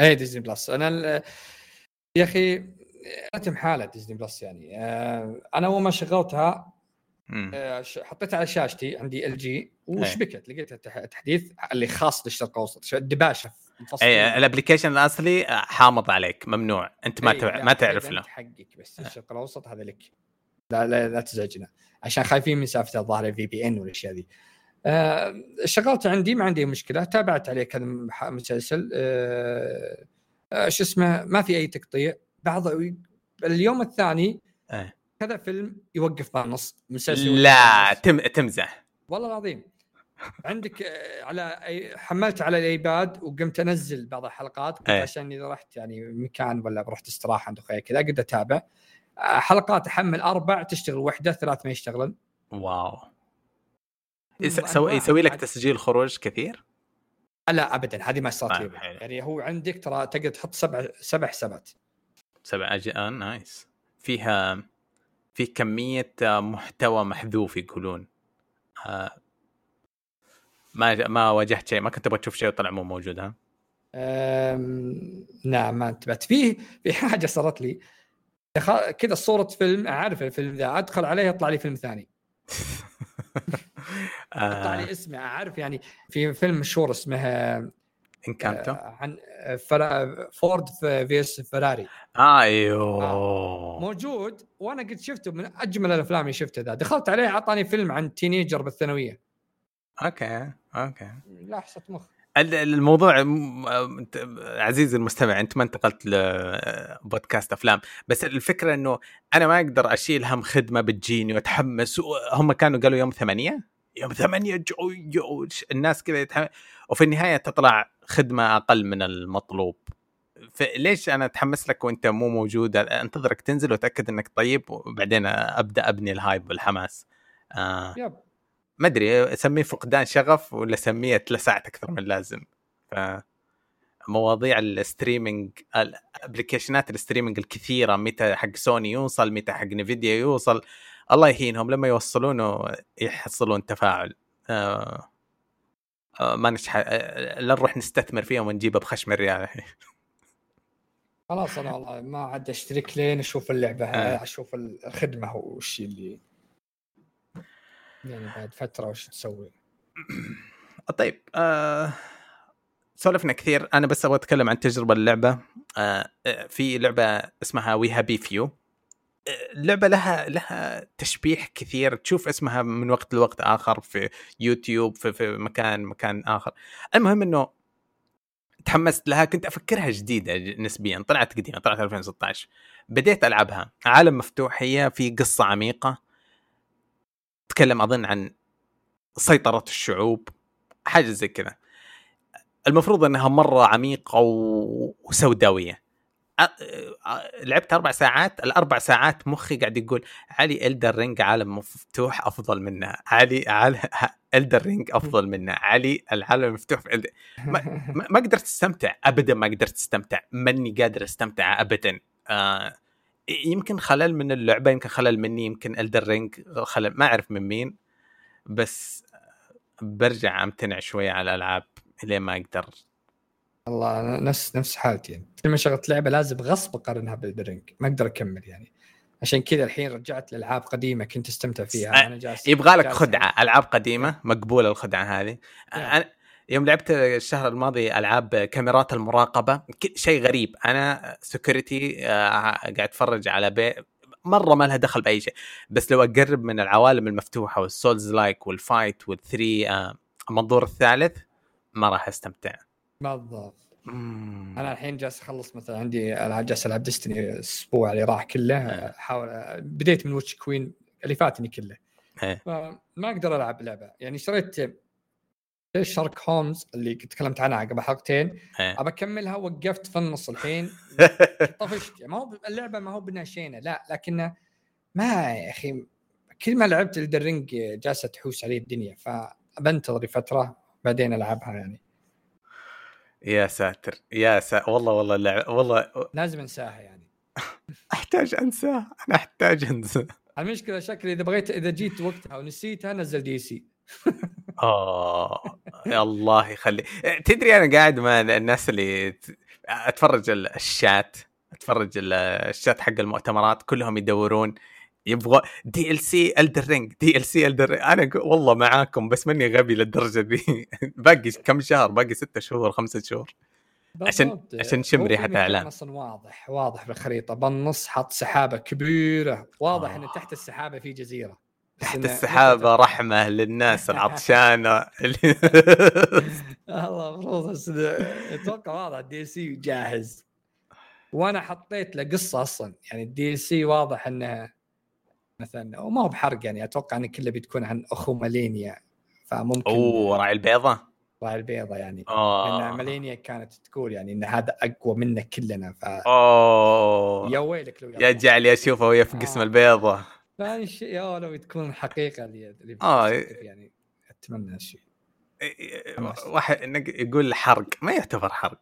اي Disney Plus. أنا ال- يا أخي رتم حالة Disney Plus يعني. آه أنا أول ما شغلتها. آه حطيتها على شاشتي عندي LG وشبكت لقيت التح- التحديث اللي خاص للشرق الأوسط الدباشه. اي ال application الأصلي آه، حامض عليك ممنوع. أنت ما إي، تع... لا، ما تعرف له. حقك بس الشرق الأوسط هذا لك. لا لا, لا تزعجنا. عشان خايفين من سالفة الظاهر VPN والأشياء ذي. آه شغلت عندي ما عندي مشكلة. تابعت عليه كذا مسلسل آه آه شو اسمه؟ ما في أي تقطيع. بعض اليوم الثاني إيه. كذا فيلم يوقف بالنص مسلسل لا. تم... تمزح والله العظيم عندك آه، على حملت على ال iPad وقمت أنزل بعض الحلقات إيه. عشان إذا رحت يعني مكان ولا رحت استراحة عند أخوي كذا قد أتابع آه، حلقات أحمل أربع تشتغل وحدة ثلاث ما يشتغلن wow yes... وأنواع سوي يسوي لك. تسجيل خروج كثير لا ابدا هذه ما صارت آه،. يعني هو عندك ترى تقدر تحط سبع سبع حسابات سبع. آه nice فيها في كمية آه، محتوى محذوف يقولون. آه... ما ما واجهت شيء ما كنت تبغى تشوف شيء وطلع مو موجود ها. نعم ما انتبهت. فيه في حاجة صارت لي. دخل- كذا صورة فيلم أعرف الفيلم ذا أدخل عليه يطلع لي فيلم ثاني. (laughs) يطلع آه... لي اسمه أعرف يعني في فيلم مشهور اسمه Encanto آه، عن فرا... Ford vs Ferrari أيوه موجود وأنا قد شفته من أجمل الأفلام اللي شفتها ذا. دخلت عليه أعطاني فيلم عن teenager بالثانوية. okay okay. لحظة مخ. ال- الموضوع عزيزي المستمع أنت ما انتقلت لبودكاست أفلام. بس الفكرة إنه أنا ما أقدر أشيل هم خدمة بتجيني وأتحمس. هم كانوا قالوا يوم ثمانية؟ يوم ثمانية جو جو الناس كذا يتحمس. وفي النهاية تطلع خدمة أقل من المطلوب. فليش أنا أتحمس لك وأنت مو موجود؟ أنتظرك تنزل وأتأكد إنك طيب وبعدين أبدأ أبني ال hype والحماس. آه. yep. ما أدري أسميه فقدان شغف ولا أسميه اتلسعت أكثر من اللازم ف مواضيع الستريمينج الأبلكيشنات الستريمينج الكثيرة متى حق سوني يوصل متى حق Nvidia يوصل الله يهينهم لما يوصلونه يحصلون تفاعل. آه. ما نشح آه لا نروح نستثمر فيهم ونجيبها بخشم الريال. خلاص أنا والله ما عاد أشترك لين أشوف اللعبة آه. أشوف الخدمة وش اللي يعني بعد فترة وش تسوي. (clears throat) طيب آه سولفنا كثير. أنا بس أبغى أتكلم عن تجربة اللعبة. آه آه، في لعبة اسمها We Happy Few اللعبة لها لها تشبيح كثير. تشوف اسمها من وقت لوقت آخر في يوتيوب في, في مكان مكان آخر. المهم إنه تحمست لها كنت أفكرها جديدة نسبيا. طلعت قديمة طلعت 2016 بديت ألعبها. عالم مفتوح هي في قصة عميقة. تتكلم أظن عن سيطرة الشعوب حاجة زي كذا. المفروض إنها مرة عميقة و- وسوداوية. أ- أ- لعبت أربع ساعات الأربع ساعات مخي قاعد يقول علي Elden Ring عالم مفتوح أفضل منها علي على (laughs) Elden Ring (laughs) أفضل منها علي العالم المفتوح في Elden- (laughs) ما, ما ما قدرت أستمتع ابدا ما قدرت أستمتع ماني قادر أستمتع ابدا آه يمكن خلل من اللعبة يمكن خلل مني يمكن Elden Ring خلل ما أعرف من مين بس برجع أمتنع شوية على الألعاب لين ما أقدر والله أنا نفس نفس حالتي يعني. كل ما شغلت لعبة لازم غصب أقارنها ب Elden Ring ما أقدر أكمل يعني. عشان كذا الحين رجعت لألعاب قديمة كنت أستمتع فيها. أنا جالس يبغى لك خدعة ألعاب قديمة مقبولة الخدعة هذه. أنا يوم لعبت الشهر الماضي ألعاب كاميرات المراقبة شيء غريب. أنا security قاعد أتفرج على بي مرة ما لها دخل بأي شيء. بس لو أقرب من العوالم المفتوحة وال souls-like وال fight وال third آه، المنظور الثالث ما راح أستمتع. بالضبط. أنا الحين جالس أخلص مثلا عندي ألعاب جالس ألعب Destiny الأسبوع اللي راح كله. إيه. أحاول بديت من Witch Queen اللي فاتني كله. إيه. فما أقدر ألعب لعبة. يعني شريت Sherlock Holmes اللي تكلمت عنها قبل حلقتين. إيه. أبى أكملها وقفت في النص الحين. (laughs) طفشت. ما هو اللعبة ما هو بناشينه لا لكنه ما يا أخي كل ما لعبت Elden Ring جالسة تحوس علي الدنيا. فبنتظر فترة بعدين ألعبها يعني. يا ساتر يا ساتر والله والله والله لازم انساها يعني. أحتاج انساه أنا أحتاج انساه المشكلة شكلي إذا بغيت إذا جيت وقتها ونسيتها نزل DLC. (laughs) آه الله يخلي تدري أنا قاعد مع الناس اللي أتفرج ال- الشات أتفرج ال- الشات حق المؤتمرات كلهم يدورون يبغى دي ال سي الدر رينج دي ال سي الدر أنا والله معاكم بس ماني غبي للدرجة دي. (laughs) باقي كم شهر؟ باقي ستة شهور خمسة شهور. عشان-. عشان نشم مكان إعلان. أصلا واضح واضح بالخريطة. بالنص حط سحابة كبيرة. واضح آه. إن تحت السحابة في جزيرة. تحت السحابة رحمة للناس (laughs) العطشانة. اللي (laughs) الله المفروض أتوقع واضح ال DLC جاهز. وأنا حطيت له قصة أصلا. يعني ال DLC واضح إنه مثلا وما هو بحرق يعني أتوقع إن كله بتكون عن أخو مالينيا فممكن أوه راعي البيضة؟ راعي البيضة يعني. لأن آه. مالينيا كانت تقول يعني إن هذا أقوى منا كلنا ف أوه. يا ويلك لو يا جعلي اشوفه وهي في قسم آه. البيضة. ثاني شيء يا لو تكون حقيقة اللي آه. بتصير يعني أتمنى هالشيء. واحد يقول حرق ما يعتبر حرق.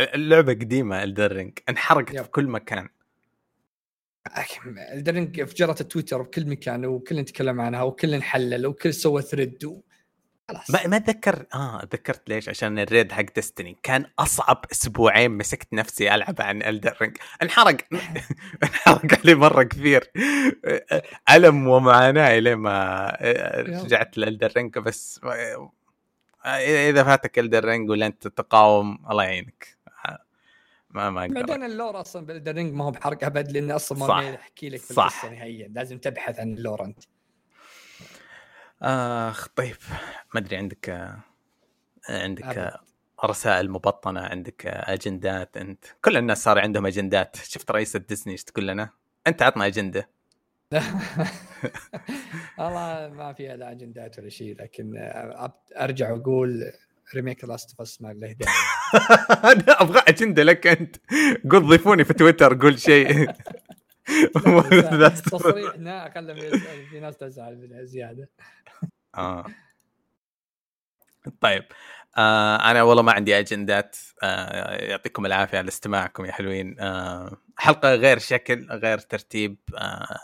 اللعبة قديمة Elden Ring انحرقت. في كل مكان. Elden Ring فجرت التويتر بكل مكان وكل نتكلم عنها وكل نحلل وكل سوى thread و... خلاص. ما ما أتذكر آه أتذكرت ليش؟ عشان ال raid حق Destiny كان أصعب أسبوعين مسكت نفسي ألعب عن Elden Ring انحرق. (laughs) انحرق علي مرة كثير. ألم ومعاناة لين ما رجعت ل Elden Ring بس إذا فاتك Elden Ring ولا انت تقاوم الله يعينك. ما ما أقدر. بعدين ال lore أصلا ب Elden Ring ما هو بحرق أبد لأن أصلا. ما يحكي لك صح. نهائيا. لازم تبحث عن ال lore أنت. آخ طيب. ما أدري عندك آه، عندك أبد. آه، رسائل مبطنة عندك آه، أجندات أنت. كل الناس صار عندهم أجندات. (laughs) شفت رئيسة ديزني إيش تقول لنا؟ أنت عطنا أجندة. (laughs) والله ما فيها لا أجندات ولا شيء لكن أرجع وأقول remake Last of Us ما له داعي. (laughs) أنا أبغى أجندة لك أنت. قول ضيفوني في تويتر قول شيء. تصريح نا خلى في ناس تزعل زيادة. آه. طيب. آه أنا والله ما عندي أجندات. آه يعطيكم العافية على استماعكم يا حلوين. آه حلقة غير شكل غير ترتيب. آه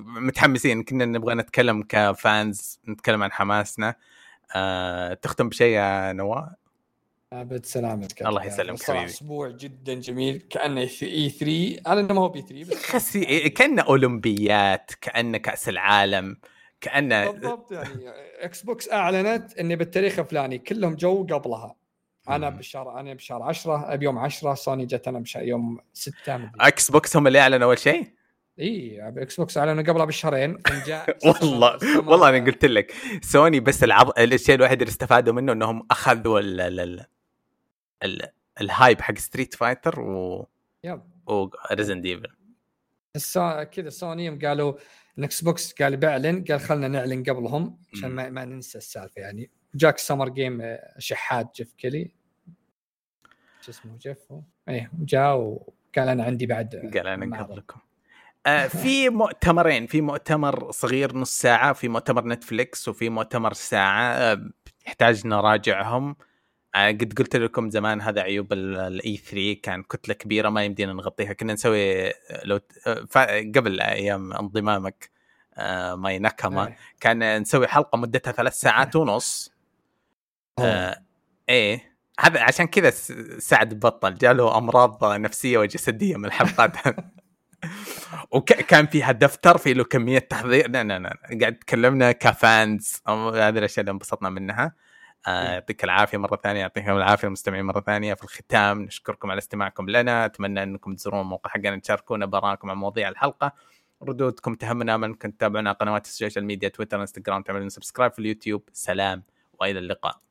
متحمسين. كنا نبغى نتكلم ك fans نتكلم عن حماسنا. آه تختم بشيء يا نواف؟ أبد سلامتك الله يسلمك حبيبي. أسبوع جدا جميل. كأنه E3 على إنه ما هو ب E3 بس خسي كأنه أولمبيات كأنه كأس العالم كأنه بالضبط يعني. إكس بوكس أعلنت إني بالتاريخ الفلاني. كلهم جو قبلها. أنا مم. بالشهر أنا بشهر 10 بيوم 10 سوني جت أنا بشهر يوم 6 مدري. إكس بوكس هم اللي أعلنوا أول شيء؟ إي إكس بوكس اعلنوا قبلها بشهرين جاء (laughs) والله والله أنا قلت لك سوني بس العض... الشيء الوحيد اللي استفادوا منه إنهم أخذوا ال... ال... ال... ال... ال hype حق Street Fighter و يب و Resident Evil السو... كذا سوني يوم قالوا الاكس بوكس قال بيعلن قال خلنا نعلن قبلهم عشان. ما, ما ننسى السالفة يعني. جاك Summer Game آه، شحات جيف كيلي. شو اسمه جيف؟ إيه جاء وقال أنا عندي بعد قال أنا. قبلكم. في مؤتمرين في مؤتمر صغير نص ساعة في مؤتمر نتفليكس وفي مؤتمر ساعة آه يحتاج نراجعهم. آه قد قلت لكم زمان هذا عيوب ال E3 كان كتلة كبيرة ما يمدينا نغطيها. كنا نسوي آه، لو آه، قبل أيام انضمامك آه ماي نكما إيه. كان نسوي حلقة مدتها ثلاث ساعات ونص. آه إيه. هذا عشان كذا سعد بطل جاله أمراض نفسية وجسدية من الحلقات. (laughs) وكان فيها دفتر في له كمية تحضير. لا لا لا قاعد تكلمنا ك fans. هذه الأشياء اللي انبسطنا منها. آه، يعطيك العافية مرة ثانية يعطيكم العافية المستمعين مرة ثانية في الختام. نشكركم على استماعكم لنا. أتمنى أنكم تزورون الموقع حقنا تشاركونا بآراءكم عن مواضيع الحلقة. ردودكم تهمنا من كنت تتابعونا على قنوات ال social media تويتر إنستغرام تعملون subscribe في اليوتيوب. سلام وإلى اللقاء.